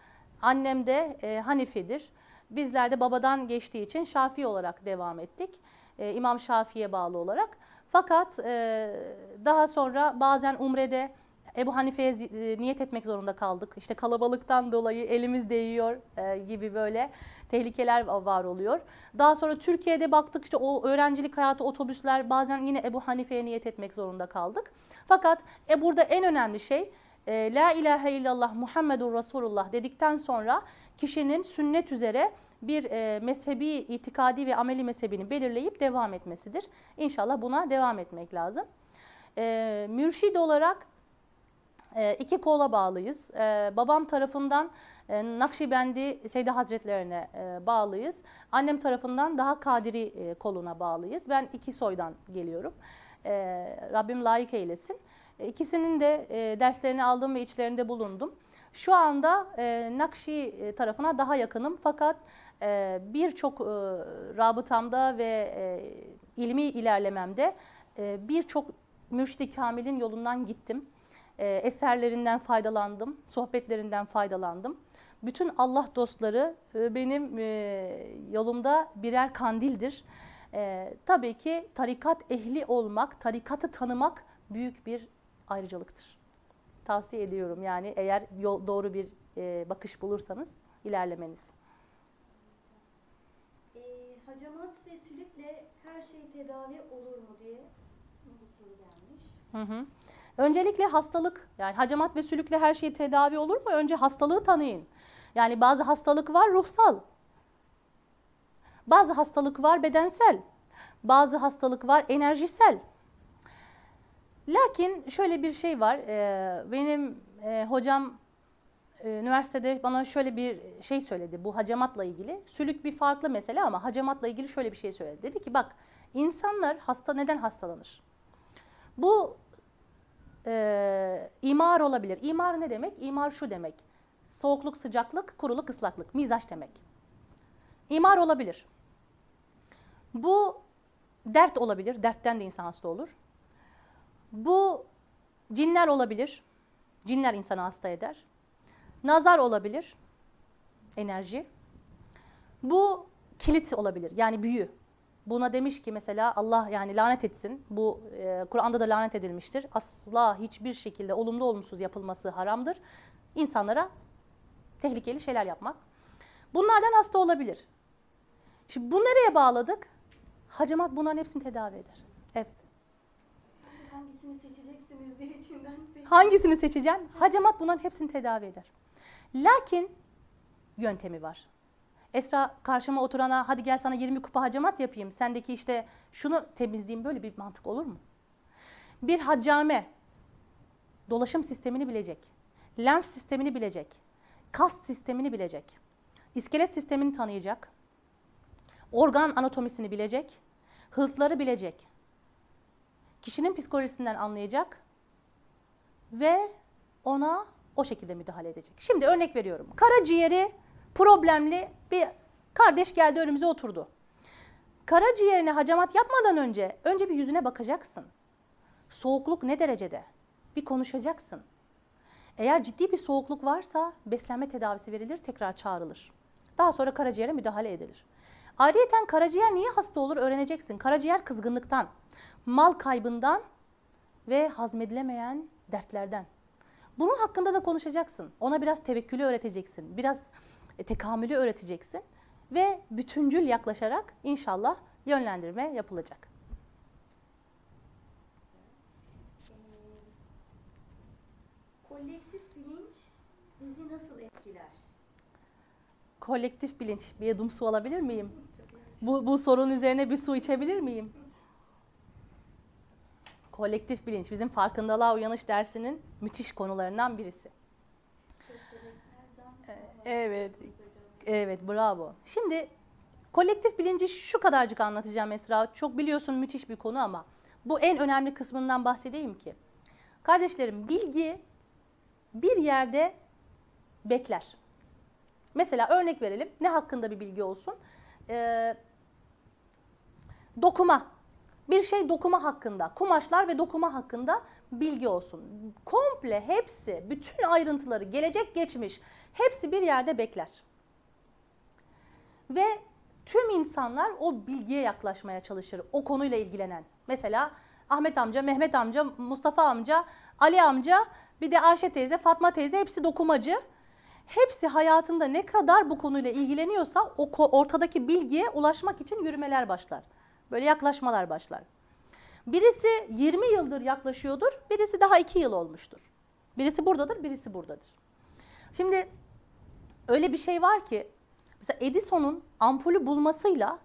A: Annem de e, Hanifi'dir. Bizler de babadan geçtiği için Şafii olarak devam ettik. E, İmam Şafii'ye bağlı olarak. Fakat e, daha sonra bazen Umre'de Ebu Hanife'ye e, niyet etmek zorunda kaldık. İşte kalabalıktan dolayı elimiz değiyor e, gibi böyle tehlikeler va- var oluyor. Daha sonra Türkiye'de baktık işte o öğrencilik hayatı otobüsler bazen yine Ebu Hanife'ye niyet etmek zorunda kaldık. Fakat e, burada en önemli şey e, La ilahe illallah Muhammedur Resulullah dedikten sonra kişinin sünnet üzere bir e, mezhebi, itikadi ve ameli mezhebini belirleyip devam etmesidir. İnşallah buna devam etmek lazım. E, mürşid olarak e, iki kola bağlıyız. E, babam tarafından e, Nakşibendi Seydi Hazretlerine e, bağlıyız. Annem tarafından daha Kadiri e, koluna bağlıyız. Ben iki soydan geliyorum. E, Rabbim layık eylesin. E, İkisinin de e, derslerini aldım ve içlerinde bulundum. Şu anda e, Nakşi e, tarafına daha yakınım fakat e, birçok e, rabıtamda ve e, ilmi ilerlememde e, birçok Mürşid-i Kamil'in yolundan gittim. E, eserlerinden faydalandım, sohbetlerinden faydalandım. Bütün Allah dostları benim yolumda birer kandildir. Tabii ki tarikat ehli olmak, tarikatı tanımak büyük bir ayrıcalıktır. Tavsiye ediyorum yani eğer doğru bir bakış bulursanız ilerlemeniz.
B: Hacamat ve sülükle her şey tedavi olur mu diye bir soru gelmiş.
A: Hı hı. Öncelikle hastalık yani hacamat ve sülükle her şey tedavi olur mu? Önce hastalığı tanıyın. Yani bazı hastalık var ruhsal. Bazı hastalık var bedensel. Bazı hastalık var enerjisel. Lakin şöyle bir şey var. e, Benim e, hocam üniversitede bana şöyle bir şey söyledi bu hacamatla ilgili. Sülük bir farklı mesele ama hacamatla ilgili şöyle bir şey söyledi. Dedi ki bak insanlar hasta neden hastalanır? Bu e, imar olabilir. İmar ne demek? İmar şu demek. Soğukluk, sıcaklık, kuruluk, ıslaklık. Mizaç demek. İmar olabilir. Bu dert olabilir. Dertten de insan hasta olur. Bu cinler olabilir. Cinler insanı hasta eder. Nazar olabilir. Enerji. Bu kilit olabilir. Yani büyü. Buna demiş ki mesela Allah yani lanet etsin. Bu e, Kur'an'da da lanet edilmiştir. Asla hiçbir şekilde olumlu olumsuz yapılması haramdır. İnsanlara tehlikeli şeyler yapmak. Bunlardan hasta olabilir. Şimdi bu nereye bağladık? Hacamat bunların hepsini tedavi eder. Evet.
B: Hangisini seçeceksiniz diye içimden pek-
A: Hangisini seçeceğim? Hacamat bunların hepsini tedavi eder. Lakin yöntemi var. Esra karşıma oturana hadi gel sana 20 kupa hacamat yapayım. Sendeki işte şunu temizleyeyim böyle bir mantık olur mu? Bir haccame dolaşım sistemini bilecek. Lenf sistemini bilecek. Kas sistemini bilecek. iskelet sistemini tanıyacak. Organ anatomisini bilecek. Hıltları bilecek. Kişinin psikolojisinden anlayacak ve ona o şekilde müdahale edecek. Şimdi örnek veriyorum. Karaciğeri problemli bir kardeş geldi önümüze oturdu. Karaciğerine hacamat yapmadan önce önce bir yüzüne bakacaksın. Soğukluk ne derecede? Bir konuşacaksın. Eğer ciddi bir soğukluk varsa beslenme tedavisi verilir, tekrar çağrılır. Daha sonra karaciğere müdahale edilir. Ayrıyeten karaciğer niye hasta olur öğreneceksin. Karaciğer kızgınlıktan, mal kaybından ve hazmedilemeyen dertlerden. Bunun hakkında da konuşacaksın. Ona biraz tevekkülü öğreteceksin. Biraz e, tekamülü öğreteceksin. Ve bütüncül yaklaşarak inşallah yönlendirme yapılacak.
B: Kolektif bilinç bizi nasıl etkiler?
A: Kolektif bilinç. Bir yudum su alabilir miyim? Bu, bu sorunun üzerine bir su içebilir miyim? Kolektif bilinç bizim farkındalığa uyanış dersinin müthiş konularından birisi.
B: Köstebeklerden
A: Evet. Evet bravo. Şimdi kolektif bilinci şu kadarcık anlatacağım Esra. Çok biliyorsun müthiş bir konu ama bu en önemli kısmından bahsedeyim ki. Kardeşlerim bilgi bir yerde bekler. Mesela örnek verelim. Ne hakkında bir bilgi olsun? Ee, dokuma. Bir şey dokuma hakkında, kumaşlar ve dokuma hakkında bilgi olsun. Komple hepsi, bütün ayrıntıları, gelecek geçmiş hepsi bir yerde bekler. Ve tüm insanlar o bilgiye yaklaşmaya çalışır. O konuyla ilgilenen. Mesela Ahmet amca, Mehmet amca, Mustafa amca, Ali amca, bir de Ayşe teyze, Fatma teyze hepsi dokumacı. Hepsi hayatında ne kadar bu konuyla ilgileniyorsa o ortadaki bilgiye ulaşmak için yürümeler başlar. Böyle yaklaşmalar başlar. Birisi 20 yıldır yaklaşıyordur, birisi daha 2 yıl olmuştur. Birisi buradadır, birisi buradadır. Şimdi öyle bir şey var ki Mesela Edison'un ampulü bulmasıyla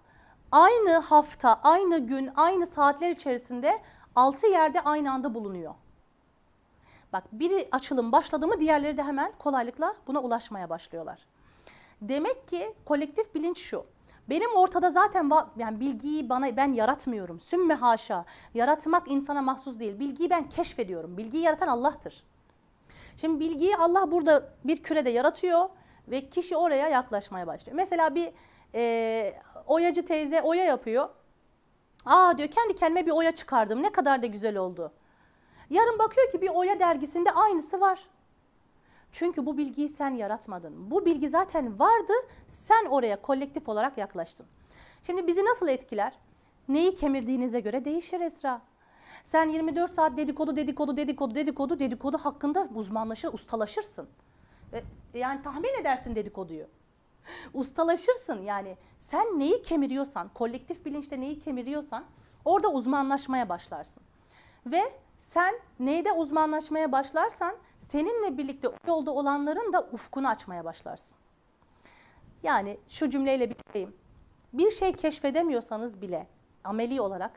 A: aynı hafta, aynı gün, aynı saatler içerisinde 6 yerde aynı anda bulunuyor. Bak biri açılım başladı mı diğerleri de hemen kolaylıkla buna ulaşmaya başlıyorlar. Demek ki kolektif bilinç şu. Benim ortada zaten yani bilgiyi bana ben yaratmıyorum. Sümme haşa. Yaratmak insana mahsus değil. Bilgiyi ben keşfediyorum. Bilgiyi yaratan Allah'tır. Şimdi bilgiyi Allah burada bir kürede yaratıyor ve kişi oraya yaklaşmaya başlıyor. Mesela bir e, oyacı teyze oya yapıyor. Aa diyor kendi kendime bir oya çıkardım. Ne kadar da güzel oldu. Yarın bakıyor ki bir oya dergisinde aynısı var. Çünkü bu bilgiyi sen yaratmadın. Bu bilgi zaten vardı. Sen oraya kolektif olarak yaklaştın. Şimdi bizi nasıl etkiler? Neyi kemirdiğinize göre değişir Esra. Sen 24 saat dedikodu, dedikodu, dedikodu, dedikodu, dedikodu hakkında uzmanlaşır, ustalaşırsın. Ve yani tahmin edersin dedikoduyu. Ustalaşırsın yani. Sen neyi kemiriyorsan, kolektif bilinçte neyi kemiriyorsan orada uzmanlaşmaya başlarsın. Ve sen neyde uzmanlaşmaya başlarsan seninle birlikte o yolda olanların da ufkunu açmaya başlarsın. Yani şu cümleyle bitireyim. Bir şey keşfedemiyorsanız bile ameli olarak,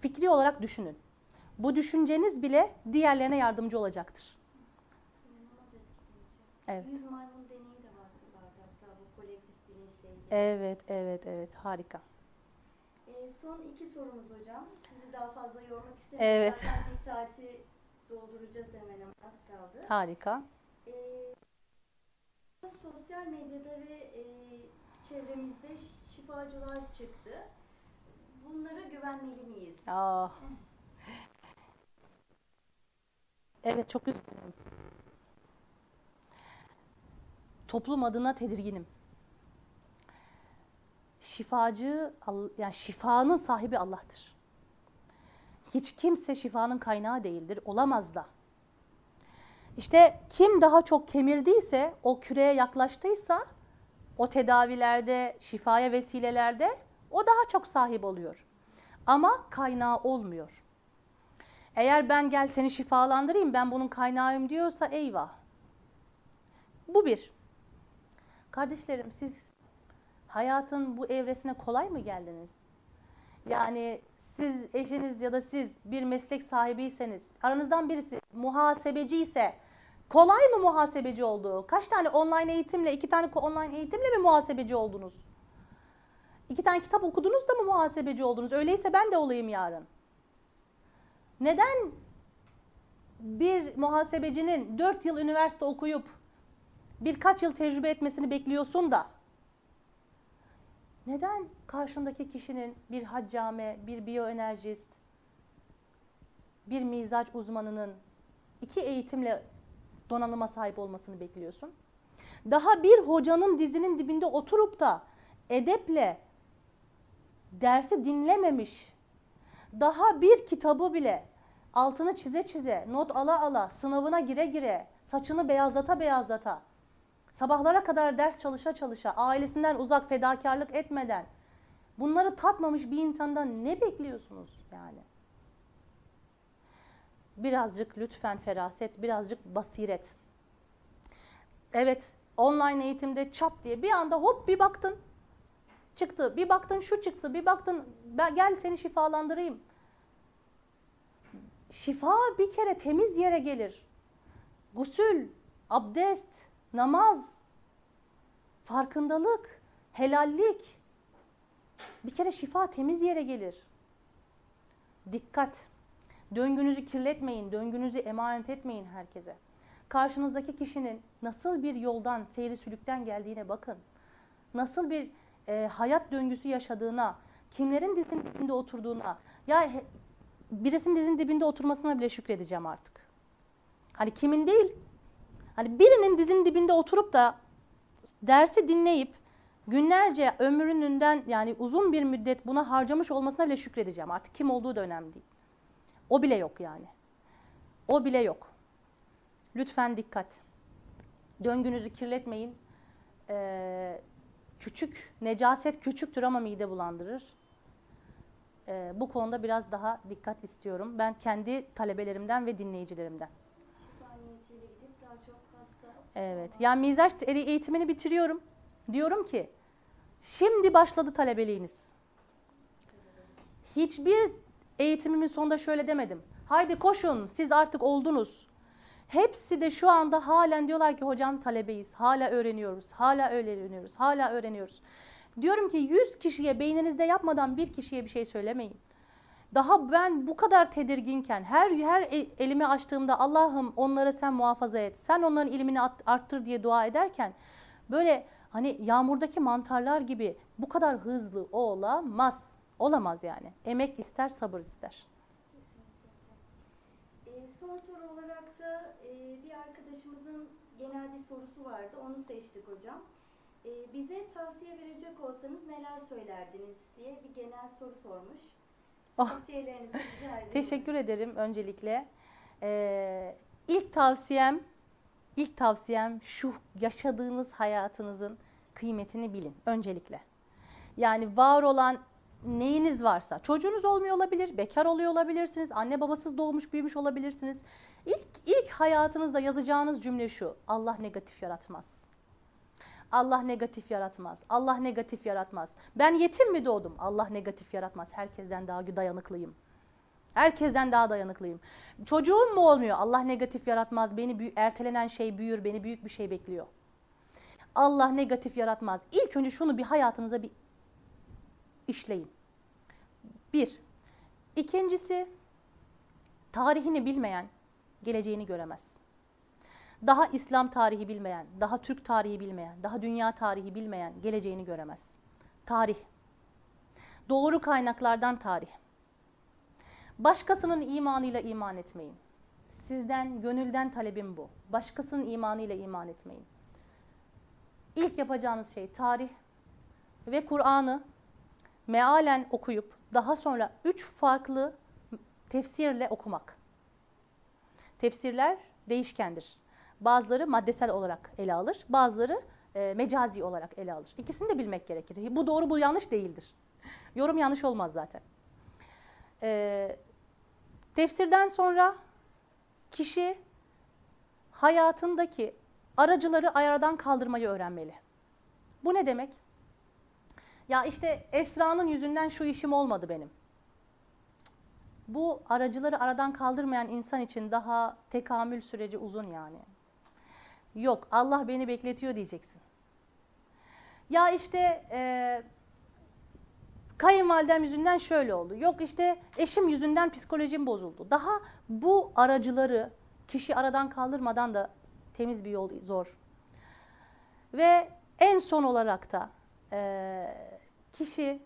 A: fikri olarak düşünün. Bu düşünceniz bile diğerlerine yardımcı olacaktır. Evet. Evet, evet, evet. Harika.
B: Ee, son iki sorumuz hocam. Sizi daha fazla yormak istemiyorum.
A: Evet.
B: Zaten bir saati dolduracağız hemen hemen az kaldı.
A: Harika.
B: Ee, sosyal medyada ve e, çevremizde şifacılar çıktı. Bunlara güvenmeli miyiz?
A: Aa. Evet, çok üzgünüm. Toplum adına tedirginim. Şifacı, yani şifanın sahibi Allah'tır. Hiç kimse şifanın kaynağı değildir, olamaz da. İşte kim daha çok kemirdiyse, o küreye yaklaştıysa, o tedavilerde, şifaya vesilelerde o daha çok sahip oluyor. Ama kaynağı olmuyor. Eğer ben gel seni şifalandırayım, ben bunun kaynağıyım diyorsa eyvah. Bu bir. Kardeşlerim siz hayatın bu evresine kolay mı geldiniz? Yani siz eşiniz ya da siz bir meslek sahibiyseniz, aranızdan birisi muhasebeci ise kolay mı muhasebeci olduğu? Kaç tane online eğitimle, iki tane online eğitimle mi muhasebeci oldunuz? İki tane kitap okudunuz da mı muhasebeci oldunuz? Öyleyse ben de olayım yarın. Neden bir muhasebecinin 4 yıl üniversite okuyup birkaç yıl tecrübe etmesini bekliyorsun da neden karşındaki kişinin bir haccame, bir biyoenerjist, bir mizaç uzmanının iki eğitimle donanıma sahip olmasını bekliyorsun? Daha bir hocanın dizinin dibinde oturup da edeple dersi dinlememiş, daha bir kitabı bile altını çize çize, not ala ala, sınavına gire gire, saçını beyazlata beyazlata, sabahlara kadar ders çalışa çalışa, ailesinden uzak fedakarlık etmeden bunları tatmamış bir insandan ne bekliyorsunuz yani? Birazcık lütfen feraset, birazcık basiret. Evet, online eğitimde çap diye bir anda hop bir baktın çıktı, bir baktın şu çıktı, bir baktın ben gel seni şifalandırayım. Şifa bir kere temiz yere gelir. Gusül, abdest, namaz, farkındalık, helallik. Bir kere şifa temiz yere gelir. Dikkat. Döngünüzü kirletmeyin, döngünüzü emanet etmeyin herkese. Karşınızdaki kişinin nasıl bir yoldan, seyri sülükten geldiğine bakın. Nasıl bir e, hayat döngüsü yaşadığına, kimlerin dizinin dibinde oturduğuna, ya birisinin dizinin dibinde oturmasına bile şükredeceğim artık. Hani kimin değil, hani birinin dizinin dibinde oturup da dersi dinleyip günlerce ömrününden yani uzun bir müddet buna harcamış olmasına bile şükredeceğim. Artık kim olduğu da önemli değil. O bile yok yani. O bile yok. Lütfen dikkat. Döngünüzü kirletmeyin. Ee, küçük, necaset küçüktür ama mide bulandırır. Ee, bu konuda biraz daha dikkat istiyorum. Ben kendi talebelerimden ve dinleyicilerimden.
B: Şifa niyetiyle gidip daha çok hasta
A: Evet. Yani mizaç eğitimini bitiriyorum. Diyorum ki Şimdi başladı talebeliğiniz. Hiçbir eğitimimin sonunda şöyle demedim. Haydi koşun siz artık oldunuz. Hepsi de şu anda halen diyorlar ki hocam talebeyiz. Hala öğreniyoruz. Hala öğreniyoruz. Hala öğreniyoruz. Diyorum ki 100 kişiye beyninizde yapmadan bir kişiye bir şey söylemeyin. Daha ben bu kadar tedirginken her her e- elimi açtığımda Allah'ım onları sen muhafaza et. Sen onların ilmini arttır diye dua ederken böyle hani yağmurdaki mantarlar gibi bu kadar hızlı olamaz. Olamaz yani. Emek ister, sabır ister.
B: Ee, son soru olarak da e, bir arkadaşımızın genel bir sorusu vardı. Onu seçtik hocam. Bize tavsiye verecek olsanız neler söylerdiniz diye bir genel soru sormuş.
A: Oh.
B: Tavsiyelerinizi rica ederim.
A: Teşekkür ederim öncelikle. Ee, ilk tavsiyem, ilk tavsiyem şu yaşadığınız hayatınızın kıymetini bilin öncelikle. Yani var olan neyiniz varsa, çocuğunuz olmuyor olabilir, bekar oluyor olabilirsiniz, anne babasız doğmuş büyümüş olabilirsiniz. İlk, ilk hayatınızda yazacağınız cümle şu, Allah negatif yaratmaz. Allah negatif yaratmaz. Allah negatif yaratmaz. Ben yetim mi doğdum? Allah negatif yaratmaz. Herkesten daha dayanıklıyım. Herkesten daha dayanıklıyım. Çocuğum mu olmuyor? Allah negatif yaratmaz. Beni ertelenen şey büyür. Beni büyük bir şey bekliyor. Allah negatif yaratmaz. İlk önce şunu bir hayatınıza bir işleyin. Bir. İkincisi, tarihini bilmeyen geleceğini göremez. Daha İslam tarihi bilmeyen, daha Türk tarihi bilmeyen, daha dünya tarihi bilmeyen geleceğini göremez. Tarih. Doğru kaynaklardan tarih. Başkasının imanıyla iman etmeyin. Sizden, gönülden talebim bu. Başkasının imanıyla iman etmeyin. İlk yapacağınız şey tarih ve Kur'an'ı mealen okuyup daha sonra üç farklı tefsirle okumak. Tefsirler değişkendir. Bazıları maddesel olarak ele alır, bazıları e, mecazi olarak ele alır. İkisini de bilmek gerekir. Bu doğru, bu yanlış değildir. Yorum yanlış olmaz zaten. E, tefsirden sonra kişi hayatındaki aracıları ayardan kaldırmayı öğrenmeli. Bu ne demek? Ya işte Esra'nın yüzünden şu işim olmadı benim. Bu aracıları aradan kaldırmayan insan için daha tekamül süreci uzun yani. Yok Allah beni bekletiyor diyeceksin. Ya işte e, kayınvalidem yüzünden şöyle oldu. Yok işte eşim yüzünden psikolojim bozuldu. Daha bu aracıları kişi aradan kaldırmadan da temiz bir yol zor. Ve en son olarak da e, kişi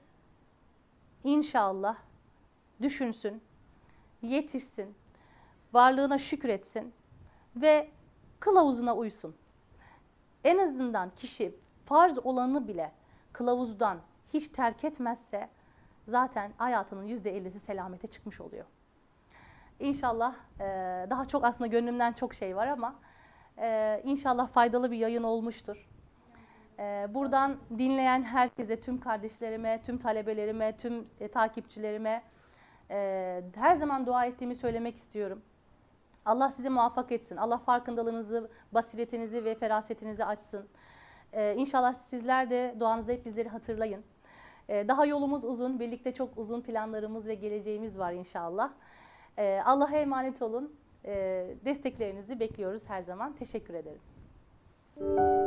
A: inşallah düşünsün, yetişsin, varlığına şükretsin ve kılavuzuna uysun. En azından kişi farz olanı bile kılavuzdan hiç terk etmezse zaten hayatının yüzde ellisi selamete çıkmış oluyor. İnşallah e, daha çok aslında gönlümden çok şey var ama e, inşallah faydalı bir yayın olmuştur. E, buradan dinleyen herkese, tüm kardeşlerime, tüm talebelerime, tüm e, takipçilerime her zaman dua ettiğimi söylemek istiyorum. Allah sizi muvaffak etsin. Allah farkındalığınızı, basiretinizi ve ferasetinizi açsın. Ee, inşallah sizler de duanızda hep bizleri hatırlayın. Ee, daha yolumuz uzun, birlikte çok uzun planlarımız ve geleceğimiz var inşallah. Ee, Allah'a emanet olun. Ee, desteklerinizi bekliyoruz her zaman. Teşekkür ederim.